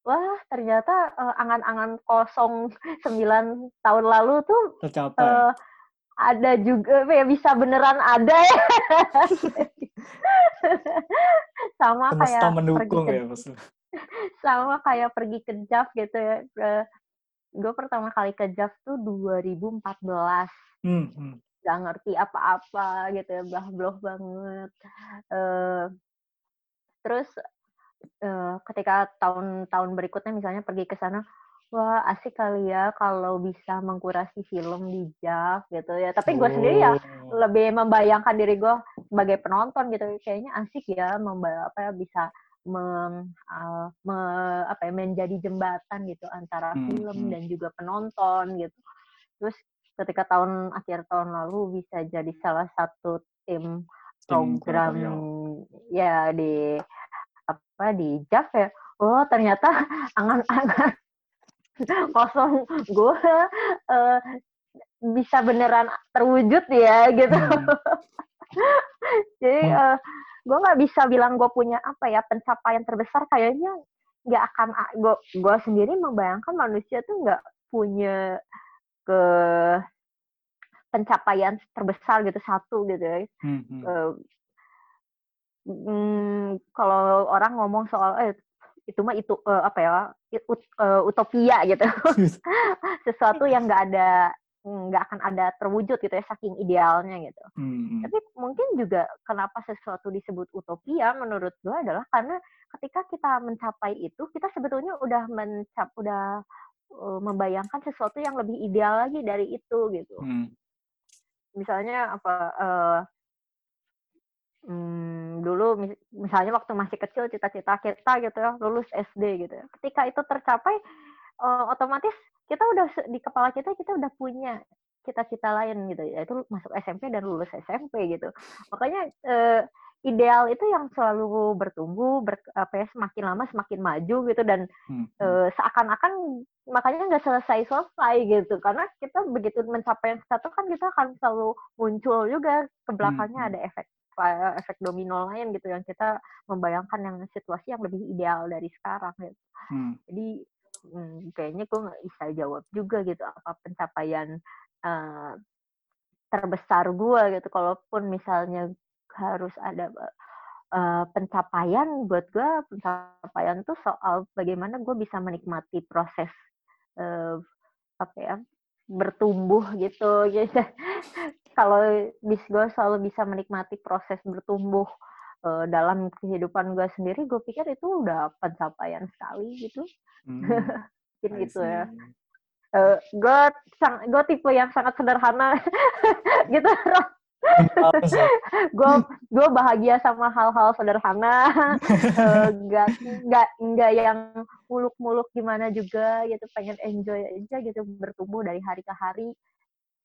wah ternyata eh, angan-angan kosong 9 tahun lalu tuh tercapai. eh, ada juga ya bisa beneran ada ya. Sama semesta kayak pergi mendukung ke ya maksudnya sama kayak pergi ke JAV gitu ya gue pertama kali ke JAV tuh 2014 Mhm. gak ngerti apa-apa gitu ya blah-blah banget Eh, terus eh, ketika tahun-tahun berikutnya misalnya pergi ke sana wah asik kali ya kalau bisa mengkurasi film di JAV gitu ya tapi gue sendiri ya Oh. lebih membayangkan diri gue sebagai penonton gitu kayaknya asik ya memba apa ya bisa meng, uh, me, apa ya, menjadi jembatan gitu antara Hmm, film hmm. dan juga penonton gitu. Terus ketika tahun akhir tahun lalu bisa jadi salah satu tim Tim program ya di apa di JAV ya. Oh ternyata angan-angan kosong gue uh, bisa beneran terwujud ya gitu. Hmm. Jadi uh, gue nggak bisa bilang gue punya apa ya pencapaian terbesar kayaknya nggak akan gue gue sendiri membayangkan manusia tuh nggak punya ke pencapaian terbesar gitu satu gitu ya. Hmm, hmm. Uh, mm, kalau orang ngomong soal eh itu mah itu uh, apa ya ut, uh, utopia gitu sesuatu yang nggak ada nggak akan ada terwujud gitu ya saking idealnya gitu Hmm, hmm. tapi mungkin juga kenapa sesuatu disebut utopia menurut gue adalah karena ketika kita mencapai itu kita sebetulnya udah mencap udah uh, membayangkan sesuatu yang lebih ideal lagi dari itu gitu Hmm. misalnya apa uh, hmm, dulu mis- misalnya waktu masih kecil cita-cita kita gitu ya lulus SD gitu ya. Ketika itu tercapai uh, otomatis kita udah di kepala kita kita udah punya cita-cita lain gitu ya itu masuk SMP dan lulus SMP gitu. Makanya uh, ideal itu yang selalu bertumbuh ber, apa ya semakin lama semakin maju gitu dan Hmm, hmm. uh, seakan-akan makanya nggak selesai-selesai gitu karena kita begitu mencapai yang satu kan kita akan selalu muncul juga ke belakangnya Hmm, ada efek efek domino lain gitu yang kita membayangkan yang situasi yang lebih ideal dari sekarang gitu. Hmm. Jadi hmm, kayaknya gue nggak bisa jawab juga gitu apa pencapaian eh, terbesar gue gitu. Kalaupun misalnya harus ada eh, pencapaian buat gue pencapaian tuh soal bagaimana gue bisa menikmati proses eh, apa ya bertumbuh gitu gitu kalau bis gue selalu bisa menikmati proses bertumbuh eh, dalam kehidupan gue sendiri gue pikir itu udah pencapaian sekali gitu. Hmm. mungkin gitu ya. Eh, gue sang gue tipe yang sangat sederhana gitu. Gue gue bahagia sama hal-hal sederhana. Eh, nggak nggak nggak yang muluk-muluk gimana juga gitu. Pengen enjoy aja gitu bertumbuh dari hari ke hari.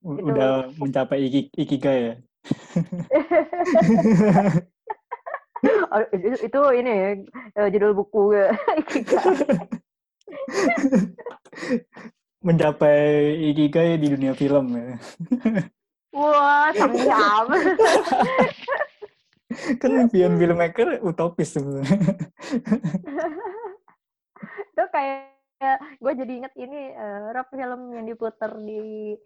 U- Itu- Udah mencapai iki, ikigai ya? Oh, itu, itu ini ya, eh, judul buku ya. Mencapai ikigai di dunia film ya. Wah, sanggam. kan impian filmmaker utopis sebenarnya. itu kayak gue jadi inget ini eh, rap film yang diputar di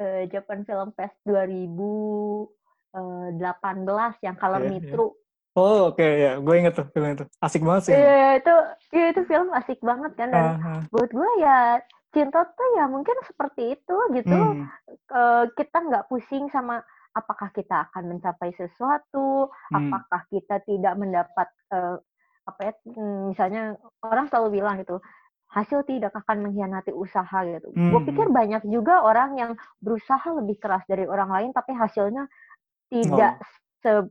eh, Japan Film Fest 2018 yang Color Iya, iya. Nitro. Oh oke ya, gue inget tuh film itu. Asik banget sih. Iya, itu iya, itu film asik banget kan dan ah. buat gue ya cinta tuh ya mungkin seperti itu gitu. Hmm, Eh, kita nggak pusing sama apakah kita akan mencapai sesuatu, hmm, apakah kita tidak mendapat eh, apa ya mm, misalnya orang selalu bilang gitu hasil tidak akan mengkhianati usaha gitu. Gue Hmm, pikir banyak juga orang yang berusaha lebih keras dari orang lain tapi hasilnya tidak se-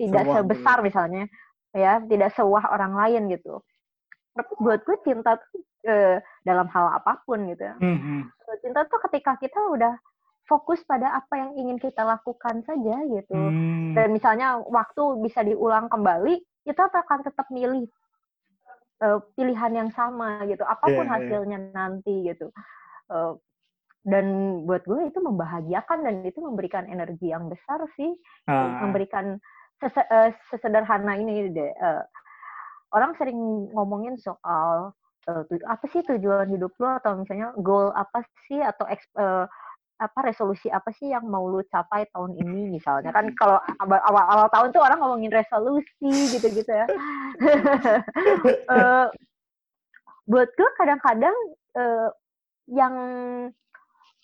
tidak Sewah sebesar misalnya ya tidak sewah orang lain gitu. Tapi buat gue cinta tuh eh, dalam hal apa pun gitu ya hmm, hmm. cinta tuh ketika kita udah fokus pada apa yang ingin kita lakukan saja gitu. Hmm, Dan misalnya waktu bisa diulang kembali, kita akan tetap milih eh, pilihan yang sama gitu, apa pun Iya, iya. hasilnya nanti gitu. Eh, dan buat gue itu membahagiakan dan itu memberikan energi yang besar sih, ah, memberikan sese- eh, sesederhana ini deh. eh, orang sering ngomongin soal tu- apa sih tujuan hidup lo atau misalnya goal apa sih atau eh, apa resolusi apa sih yang mau lu capai tahun ini misalnya kan kalau awal awal tahun tuh orang ngomongin resolusi gitu-gitu ya. Eh, buat gue kadang-kadang eh, yang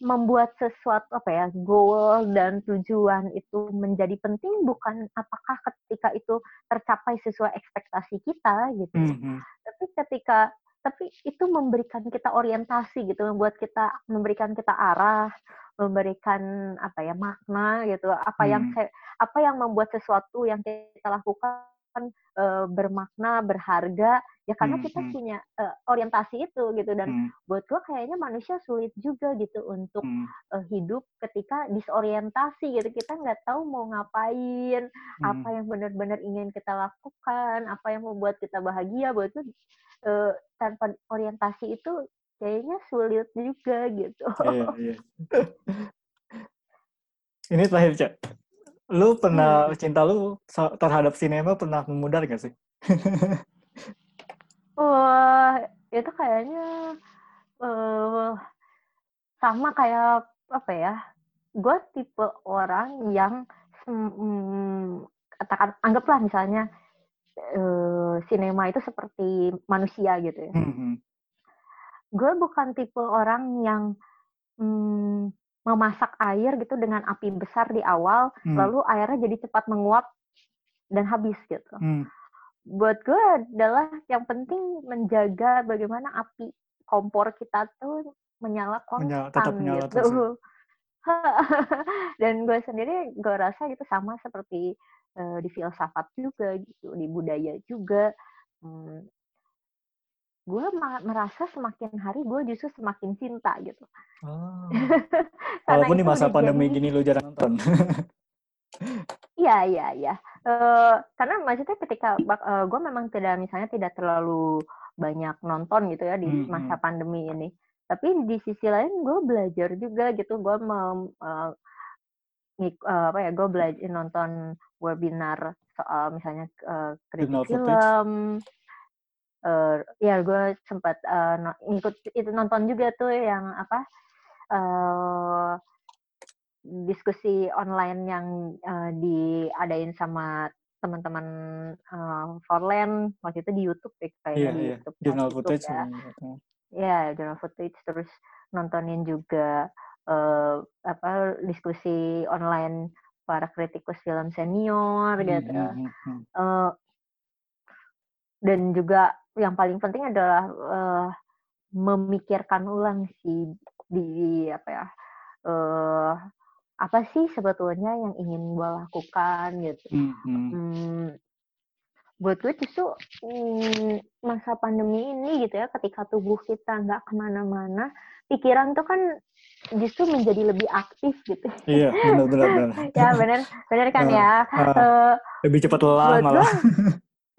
membuat sesuatu apa ya goal dan tujuan itu menjadi penting bukan apakah ketika itu tercapai sesuai ekspektasi kita gitu hmm, hmm. tapi ketika tapi itu memberikan kita orientasi gitu membuat kita memberikan kita arah memberikan apa ya makna gitu apa yang Hmm. apa yang membuat sesuatu yang kita lakukan akan uh, bermakna, berharga ya karena Hmm, kita hmm. punya uh, orientasi itu gitu dan Hmm, buat gue kayaknya manusia sulit juga gitu untuk hmm, uh, hidup ketika disorientasi gitu kita nggak tahu mau ngapain apa hmm. yang benar-benar ingin kita lakukan apa yang membuat kita bahagia buat gue uh, tanpa orientasi itu kayaknya sulit juga gitu Iya, iya. Ini terakhir, Cak. Lu pernah, Hmm. cinta lu terhadap sinema pernah memudar gak sih? Wah, itu kayaknya eh sama kayak apa ya? Gue tipe orang yang mm, katakan anggaplah misalnya eh, sinema itu seperti manusia gitu ya. Hmm, hmm. Gue bukan tipe orang yang mm, memasak air gitu dengan api besar di awal, Hmm. lalu airnya jadi cepat menguap dan habis gitu. Hmm. buat gue adalah yang penting menjaga bagaimana api kompor kita tuh menyala Menyala- konstan tetap menyala terus ya. gitu. Dan gue sendiri gue rasa itu sama seperti eh, di filsafat juga gitu, di budaya juga. Hmm, gue merasa semakin hari gue justru semakin cinta gitu. Oh. Walaupun di masa pandemi jadi- gini lu jarang nonton. Iya, iya, iya. Eh, karena maksudnya ketika gue memang tidak misalnya tidak terlalu banyak nonton gitu ya di Hmm, masa hmm. pandemi ini. Tapi di sisi lain gue belajar juga gitu. Gue eh, ngik- eh, apa ya? Gue belajar nonton webinar soal misalnya eh, kritik footage. Film. Eh, ya gue sempat eh, no- ngikut itu nonton juga tuh yang apa? eh diskusi online yang eh, diadain sama teman-teman eh, Forland waktu itu di YouTube ya, kayaknya Iya, di iya. YouTube YouTube footage. ya. Ya, jurnal footage terus nontonin juga eh, apa diskusi online para kritikus film senior gitu. hmm, hmm, hmm. Dan juga yang paling penting adalah eh, memikirkan ulang sih di apa ya eh apa sih sebetulnya yang ingin gue lakukan gitu. Hmm, hmm. Buat gue justru hmm, masa pandemi ini gitu ya, ketika tubuh kita nggak ke mana-mana, pikiran tuh kan justru menjadi lebih aktif gitu. Iya, benar benar benar. ya bener, bener kan Ah, ya. ah. Eh, Lebih cepat lelah malah.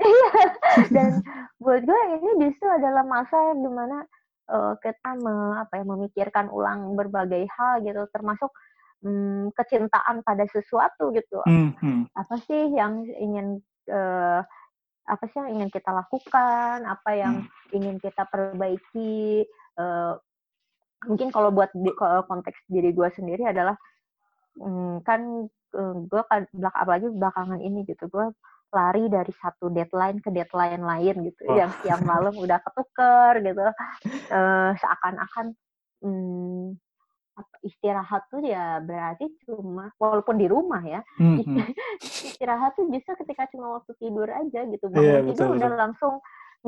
iya. Dan buat gue ini justru adalah masa di mana eh, kita me- apa ya, memikirkan ulang berbagai hal gitu, termasuk hmm, kecintaan pada sesuatu gitu. Hmm, hmm. Apa sih yang ingin eh, apa sih yang ingin kita lakukan? Apa yang ingin kita perbaiki? Eh, mungkin kalau buat di, kalau konteks diri gue sendiri adalah hmm, kan gue kan belak apalagi belakangan ini gitu gue lari dari satu deadline ke deadline lain gitu Wah. yang siang malam udah ketuker gitu Eh, seakan-akan hmm, istirahat tuh ya berarti cuma walaupun di rumah ya Hmm, hmm. istirahat tuh justru ketika cuma waktu tidur aja gitu bangun betul, tidur udah betul. langsung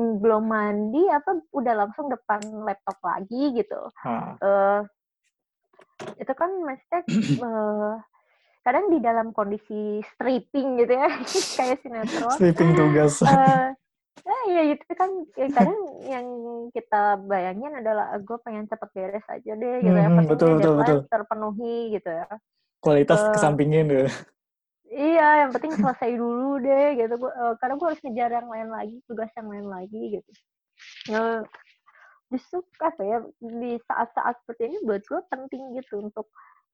mm, belum mandi apa udah langsung depan laptop lagi gitu Ah, eh itu kan maksudnya eh, kadang di dalam kondisi stripping gitu ya kayak sinetron sleeping tugas. eh eh, ya itu kan ya kadang yang kita bayangin adalah gue pengen cepet beres aja deh gitu ya Hmm, pentingnya betul, betul, betul. terpenuhi gitu ya Kualitas Eh, kesampingin gitu. Iya, yang penting selesai dulu deh gitu. Gua, karena gue harus ngejar yang lain lagi, tugas yang lain lagi gitu. Nah, justru apa ya di saat-saat seperti ini buat gue penting gitu untuk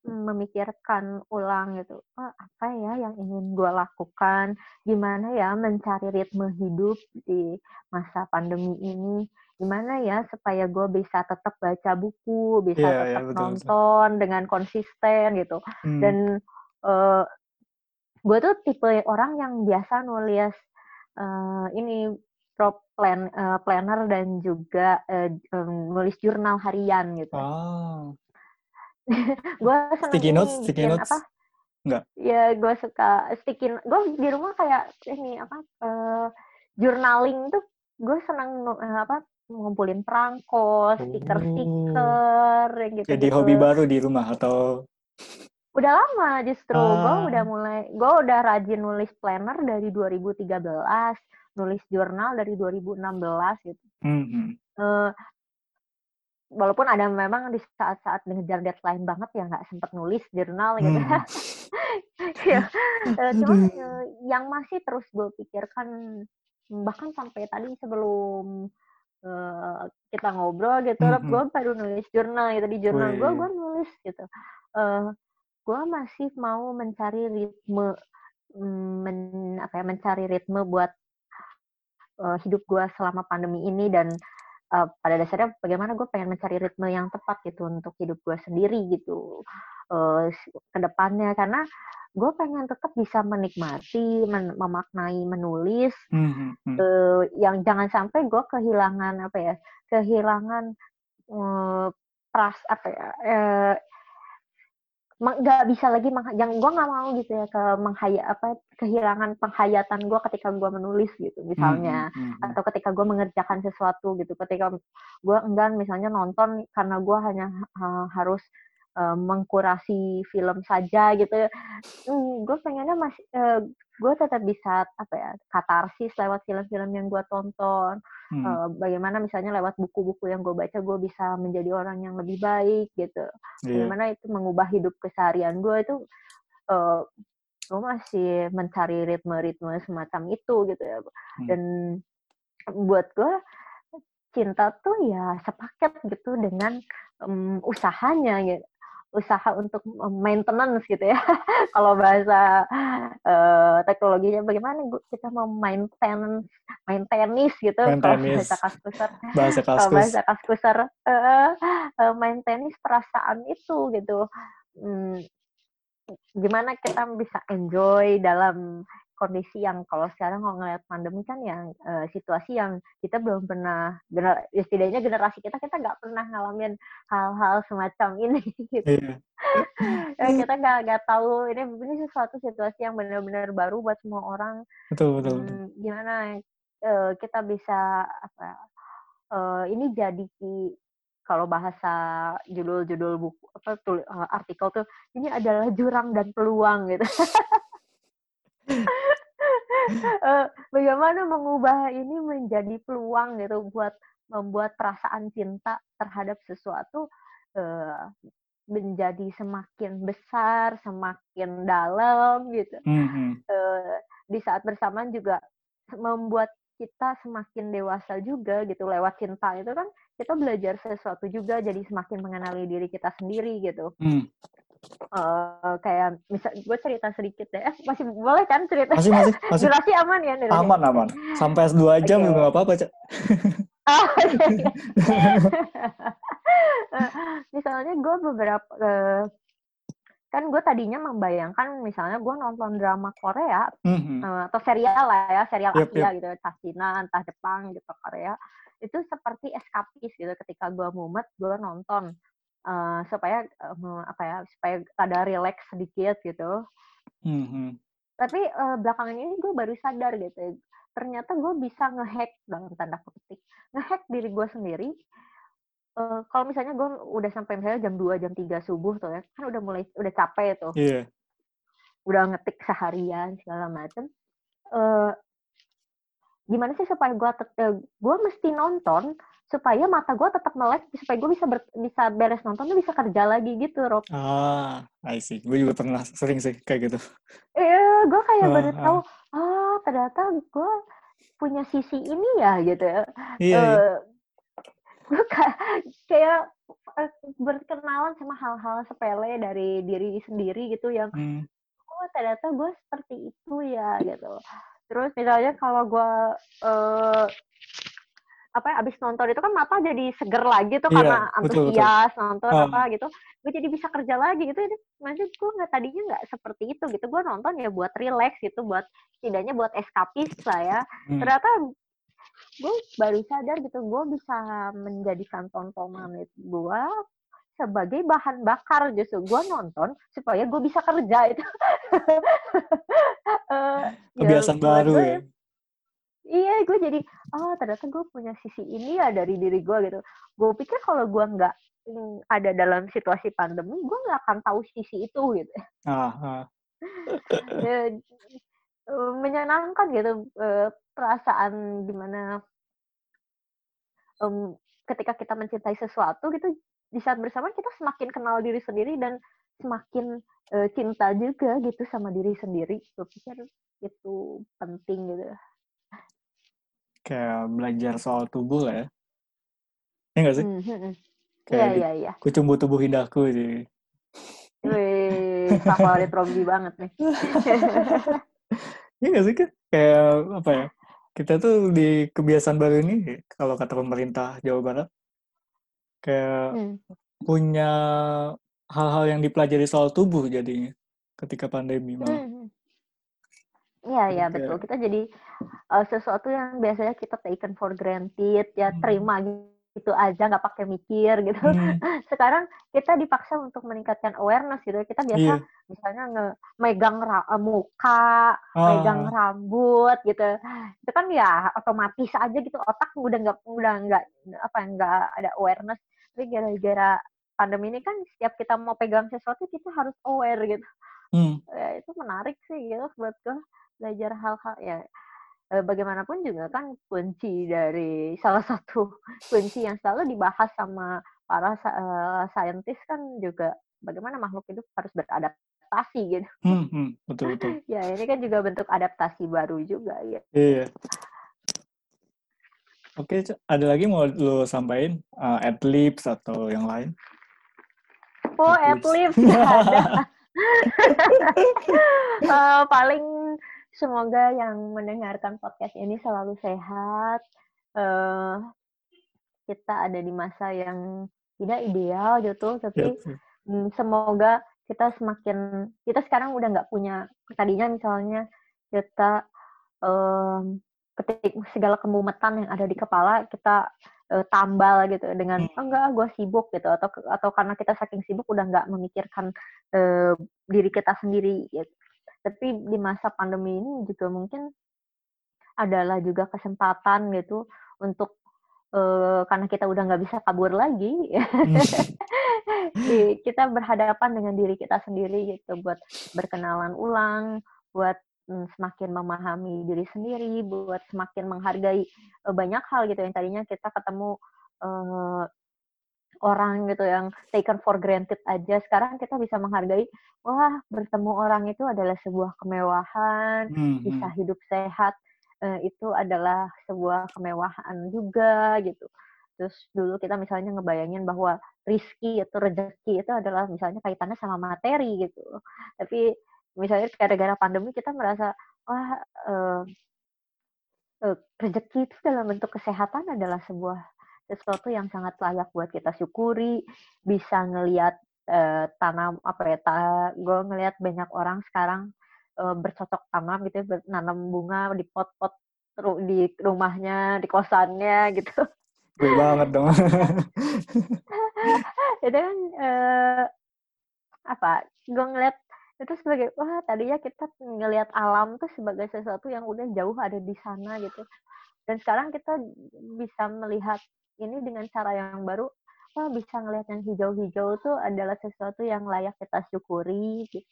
memikirkan ulang gitu. Oh, apa ya yang ingin gue lakukan? Gimana ya mencari ritme hidup di masa pandemi ini? Gimana ya supaya gue bisa tetap baca buku, bisa Iya, iya, tetap betul, betul. nonton dengan konsisten gitu Hmm. dan eh gue tuh tipe orang yang biasa nulis eh, ini prop plan eh, planner dan juga eh, em, nulis jurnal harian gitu. Oh. Gue seneng Sticky ini notes, sticky bikin notes. apa? Enggak. Ya gue suka sticky. Gue di rumah kayak ini apa? eh, journaling tuh gue seneng nu- eh, apa? ngumpulin perangko, stiker-stiker, yang gitu. Jadi hobi baru di rumah atau Udah lama justru. Gue udah Ah. mulai, gue udah rajin nulis planner dari 2013, nulis jurnal dari 2016 gitu. Mhm. Eh, walaupun ada memang di saat-saat ngejar deadline banget ya nggak sempet nulis jurnal gitu. Mhm. Ya, cuman eh, yang masih terus gue pikirkan bahkan sampai tadi sebelum eh, kita ngobrol gitu, Mhm. gue baru nulis jurnal gitu di jurnal gue, gue nulis gitu. Eh, gue masih mau mencari ritme, mm, men, apa ya, mencari ritme buat eh, hidup gue selama pandemi ini dan eh, pada dasarnya bagaimana gue pengen mencari ritme yang tepat gitu untuk hidup gue sendiri gitu eh, ke depannya karena gue pengen tetap bisa menikmati, men- memaknai, menulis Mhm. Mhm. eh, yang jangan sampai gue kehilangan apa ya, kehilangan eh, pras apa ya, eh, meng- nggak bisa lagi yang gue nggak mau gitu ya ke menghaya apa kehilangan penghayatan gue ketika gue menulis gitu misalnya Mhm. Mhm. atau ketika gue mengerjakan sesuatu gitu ketika gue enggan misalnya nonton karena gue hanya uh, harus uh, mengkurasi film saja gitu hmm, gue pengennya masih uh, gue tetap bisa apa ya katarsis lewat film-film yang gue tonton Mhm. Uh, bagaimana misalnya lewat buku-buku yang gue baca gue bisa menjadi orang yang lebih baik gitu Iya. bagaimana itu mengubah hidup keseharian gue itu uh, gue masih mencari ritme-ritme semacam itu gitu ya Hmm. dan buat gue cinta tuh ya sepaket gitu dengan em, usahanya gitu usaha untuk maintenance gitu ya. Kalau bahasa eh, teknologinya bagaimana kita mau maintenance main tenis gitu. Main kalau tenis. bahasa kaskusar Bahasa kalau bahasa kaskusar eh, eh, main tenis perasaan itu gitu. Hmm, gimana kita bisa enjoy dalam kondisi yang kalau sekarang kalau ngeliat pandemi kan yang eh, situasi yang kita belum pernah gener, ya setidaknya generasi kita kita nggak pernah ngalamin hal-hal semacam ini gitu. Iya. Ya, kita nggak nggak tahu ini ini sesuatu situasi yang benar-benar baru buat semua orang Betul, betul, betul. Hmm, gimana eh, kita bisa apa eh, ini jadi kalau bahasa judul-judul buku apa tul, artikel tuh ini adalah jurang dan peluang gitu. Eh, bagaimana mengubah ini menjadi peluang gitu buat membuat perasaan cinta terhadap sesuatu eh, menjadi semakin besar, semakin dalam gitu Mhm. eh, di saat bersamaan juga membuat kita semakin dewasa juga gitu lewat cinta itu kan kita belajar sesuatu juga jadi semakin mengenali diri kita sendiri gitu Hmm. Eh, kayak misal gue cerita sedikit deh eh, masih boleh kan cerita Masih, masih, masih. durasi aman ya durasi Aman, aman. Sampai dua jam Oke. juga nggak apa-apa, Cak. Eh, misalnya gue beberapa eh, kan gue tadinya membayangkan misalnya gue nonton drama Korea Mhm. eh, atau serial lah ya serial Yep, Asia gitu entah Cina entah Jepang gitu Korea itu seperti eskapis gitu ketika gue mumet gue nonton eh, supaya eh, apa ya supaya ada relax sedikit gitu Mhm. tapi eh, belakangan ini gue baru sadar gitu ternyata gue bisa ngehack dalam tanda petik ngehack diri gue sendiri Eh, kalau misalnya gue udah sampai misalnya jam 2 jam 3 subuh tuh ya kan udah mulai udah capek tuh Iya. udah ngetik seharian segala macem eh gimana sih supaya gue gue mesti nonton supaya mata gue tetap melek supaya gue bisa ber- bisa beres nonton tuh bisa kerja lagi gitu Rob Ah, I see. Gue juga pernah sering sih kayak gitu. eh gue kayak Ah, baru ah. tahu ah ternyata gue punya sisi ini ya gitu ya Iya, iya. gue kayak eh, berkenalan sama hal-hal sepele dari diri sendiri gitu yang Hmm. oh ternyata gue seperti itu ya gitu terus misalnya kalau gue eh, apa ya abis nonton itu kan mata jadi seger lagi tuh Iya, karena antusias nonton Ah. apa gitu gue jadi bisa kerja lagi gitu maksud gue nggak tadinya nggak seperti itu gitu gue nonton ya buat relax gitu buat setidaknya buat eskapis lah ya Hmm. ternyata gue baru sadar gitu gue bisa menjadikan tontonan itu gue sebagai bahan bakar justru gue nonton supaya gue bisa kerja itu ya Kebiasaan buat baru gue ya. Iya gue jadi oh ternyata gue punya sisi ini ya dari diri gue gitu. Gue pikir kalau gue nggak ada dalam situasi pandemi gue nggak akan tahu sisi itu gitu. Ah. ya, menyenangkan gitu eh, perasaan di mana um, ketika kita mencintai sesuatu gitu di saat bersama kita semakin kenal diri sendiri dan semakin uh, cinta juga gitu sama diri sendiri. Gue pikir itu penting gitu kayak belajar soal tubuh lah ya ya nggak sih Hmm, hmm, hmm. kayak Iya, iya, iya. kucumbu tubuh indahku sih Wih, favorit Robby banget nih. Iya nggak sih kan? Kayak apa ya? Kita tuh di kebiasaan baru ini, kalau kata pemerintah Jawa Barat, kayak Hmm. punya hal-hal yang dipelajari soal tubuh jadinya ketika pandemi malah. Hmm. Iya, iya kayak betul. Kita jadi uh, sesuatu yang biasanya kita taken for granted, ya Hmm. terima gitu aja, nggak pakai mikir gitu. hmm, Sekarang kita dipaksa untuk meningkatkan awareness gitu. Kita biasa iya, misalnya nge megang ra- uh, muka, megang ah, rambut gitu. Itu kan ya otomatis aja gitu. Otak udah nggak udah nggak apa ya, nggak ada awareness. Tapi gara-gara pandemi ini kan setiap kita mau pegang sesuatu kita harus aware gitu. Hmm, Ya, itu menarik sih gitu buat gue belajar hal-hal ya eh, bagaimanapun juga kan kunci dari salah satu kunci yang selalu dibahas sama para eh, saintis kan juga bagaimana makhluk hidup harus beradaptasi gitu. hmm, hmm, betul betul. Ya ini kan juga bentuk adaptasi baru juga ya. Iya. Oke, ada lagi mau lo sampaikan uh, adlibs atau yang lain? Oh, at Adlibs. Eh, paling semoga yang mendengarkan podcast ini selalu sehat. Eh, kita ada di masa yang tidak ideal gitu, tapi Yap. mm, semoga kita semakin kita sekarang udah nggak punya tadinya misalnya kita em, ketik segala kemumetan yang ada di kepala kita eh, tambal gitu dengan Hmm. oh enggak gue sibuk gitu atau atau karena kita saking sibuk udah nggak memikirkan eh, diri kita sendiri gitu. Tapi di masa pandemi ini juga mungkin adalah juga kesempatan gitu untuk eh, karena kita udah nggak bisa kabur lagi Hmm. kita berhadapan dengan diri kita sendiri gitu buat berkenalan ulang buat semakin memahami diri sendiri buat semakin menghargai eh, banyak hal gitu yang tadinya kita ketemu eh, orang gitu yang taken for granted aja sekarang kita bisa menghargai wah bertemu orang itu adalah sebuah kemewahan Hmm, bisa hmm. hidup sehat eh, itu adalah sebuah kemewahan juga gitu. Terus dulu kita misalnya ngebayangin bahwa rizki atau rezeki itu adalah misalnya kaitannya sama materi gitu. Tapi misalnya gara-gara pandemi kita merasa wah eh, eh, rezeki itu dalam bentuk kesehatan adalah sebuah sesuatu yang sangat layak buat kita syukuri. Bisa ngelihat eh, tanam apa ya? Ta, gue ngelihat banyak orang sekarang eh, bercocok tanam gitu, ya, nanam bunga di pot-pot di rumahnya, di kosannya gitu. Gue banget dong. itu kan eh, apa? Gue ngeliat itu sebagai wah tadinya kita ngelihat alam tuh sebagai sesuatu yang udah jauh ada di sana gitu. Dan sekarang kita bisa melihat ini dengan cara yang baru. Wah bisa ngelihat yang hijau-hijau tuh adalah sesuatu yang layak kita syukuri. Gitu.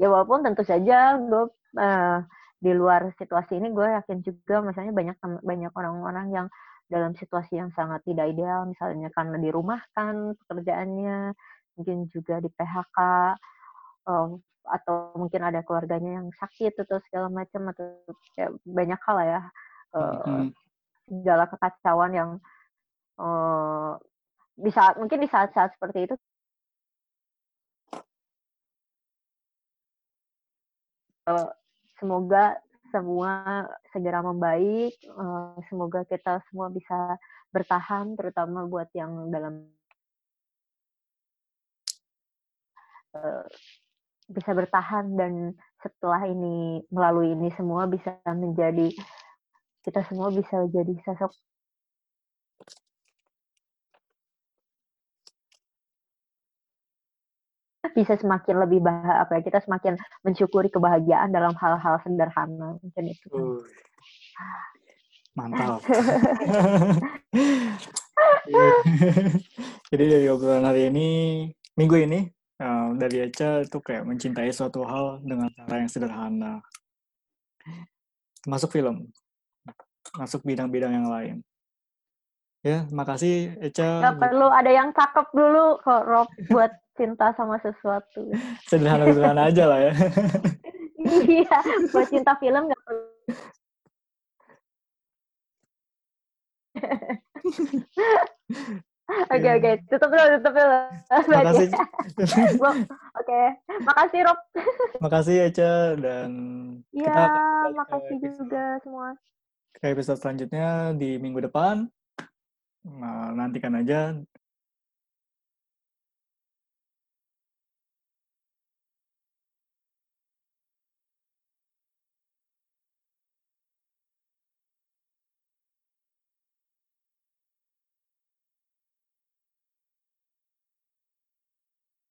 Ya walaupun tentu saja gue eh, di luar situasi ini gue yakin juga misalnya banyak banyak orang-orang yang dalam situasi yang sangat tidak ideal misalnya karena dirumahkan pekerjaannya mungkin juga di PHK eh, atau mungkin ada keluarganya yang sakit atau segala macam atau ya, banyak hal lah ya eh, Hmm, segala kekacauan yang eh, di saat mungkin di saat-saat seperti itu eh, semoga semua segera membaik eh, semoga kita semua bisa bertahan terutama buat yang dalam eh, bisa bertahan dan setelah ini melalui ini semua bisa menjadi kita semua bisa jadi sosok bisa semakin lebih bah apa ya kita semakin mensyukuri kebahagiaan dalam hal-hal sederhana mungkin itu. Uh, Mantap. Jadi dari obrolan hari ini, minggu ini, uh, dari Eca itu kayak mencintai suatu hal dengan cara yang sederhana. Masuk film, masuk bidang-bidang yang lain. Ya, makasih Eca. Gak perlu ada yang cakep dulu kok Rob buat cinta sama sesuatu. Sederhana-sederhana aja lah ya. iya, buat cinta film gak perlu. Oke Ya. oke, tutup dulu, tutup dulu. Makasih. Oke, makasih Rob. Makasih Eca dan Iya, kita makasih episode- juga semua. ke episode selanjutnya di minggu depan. Nah, nantikan aja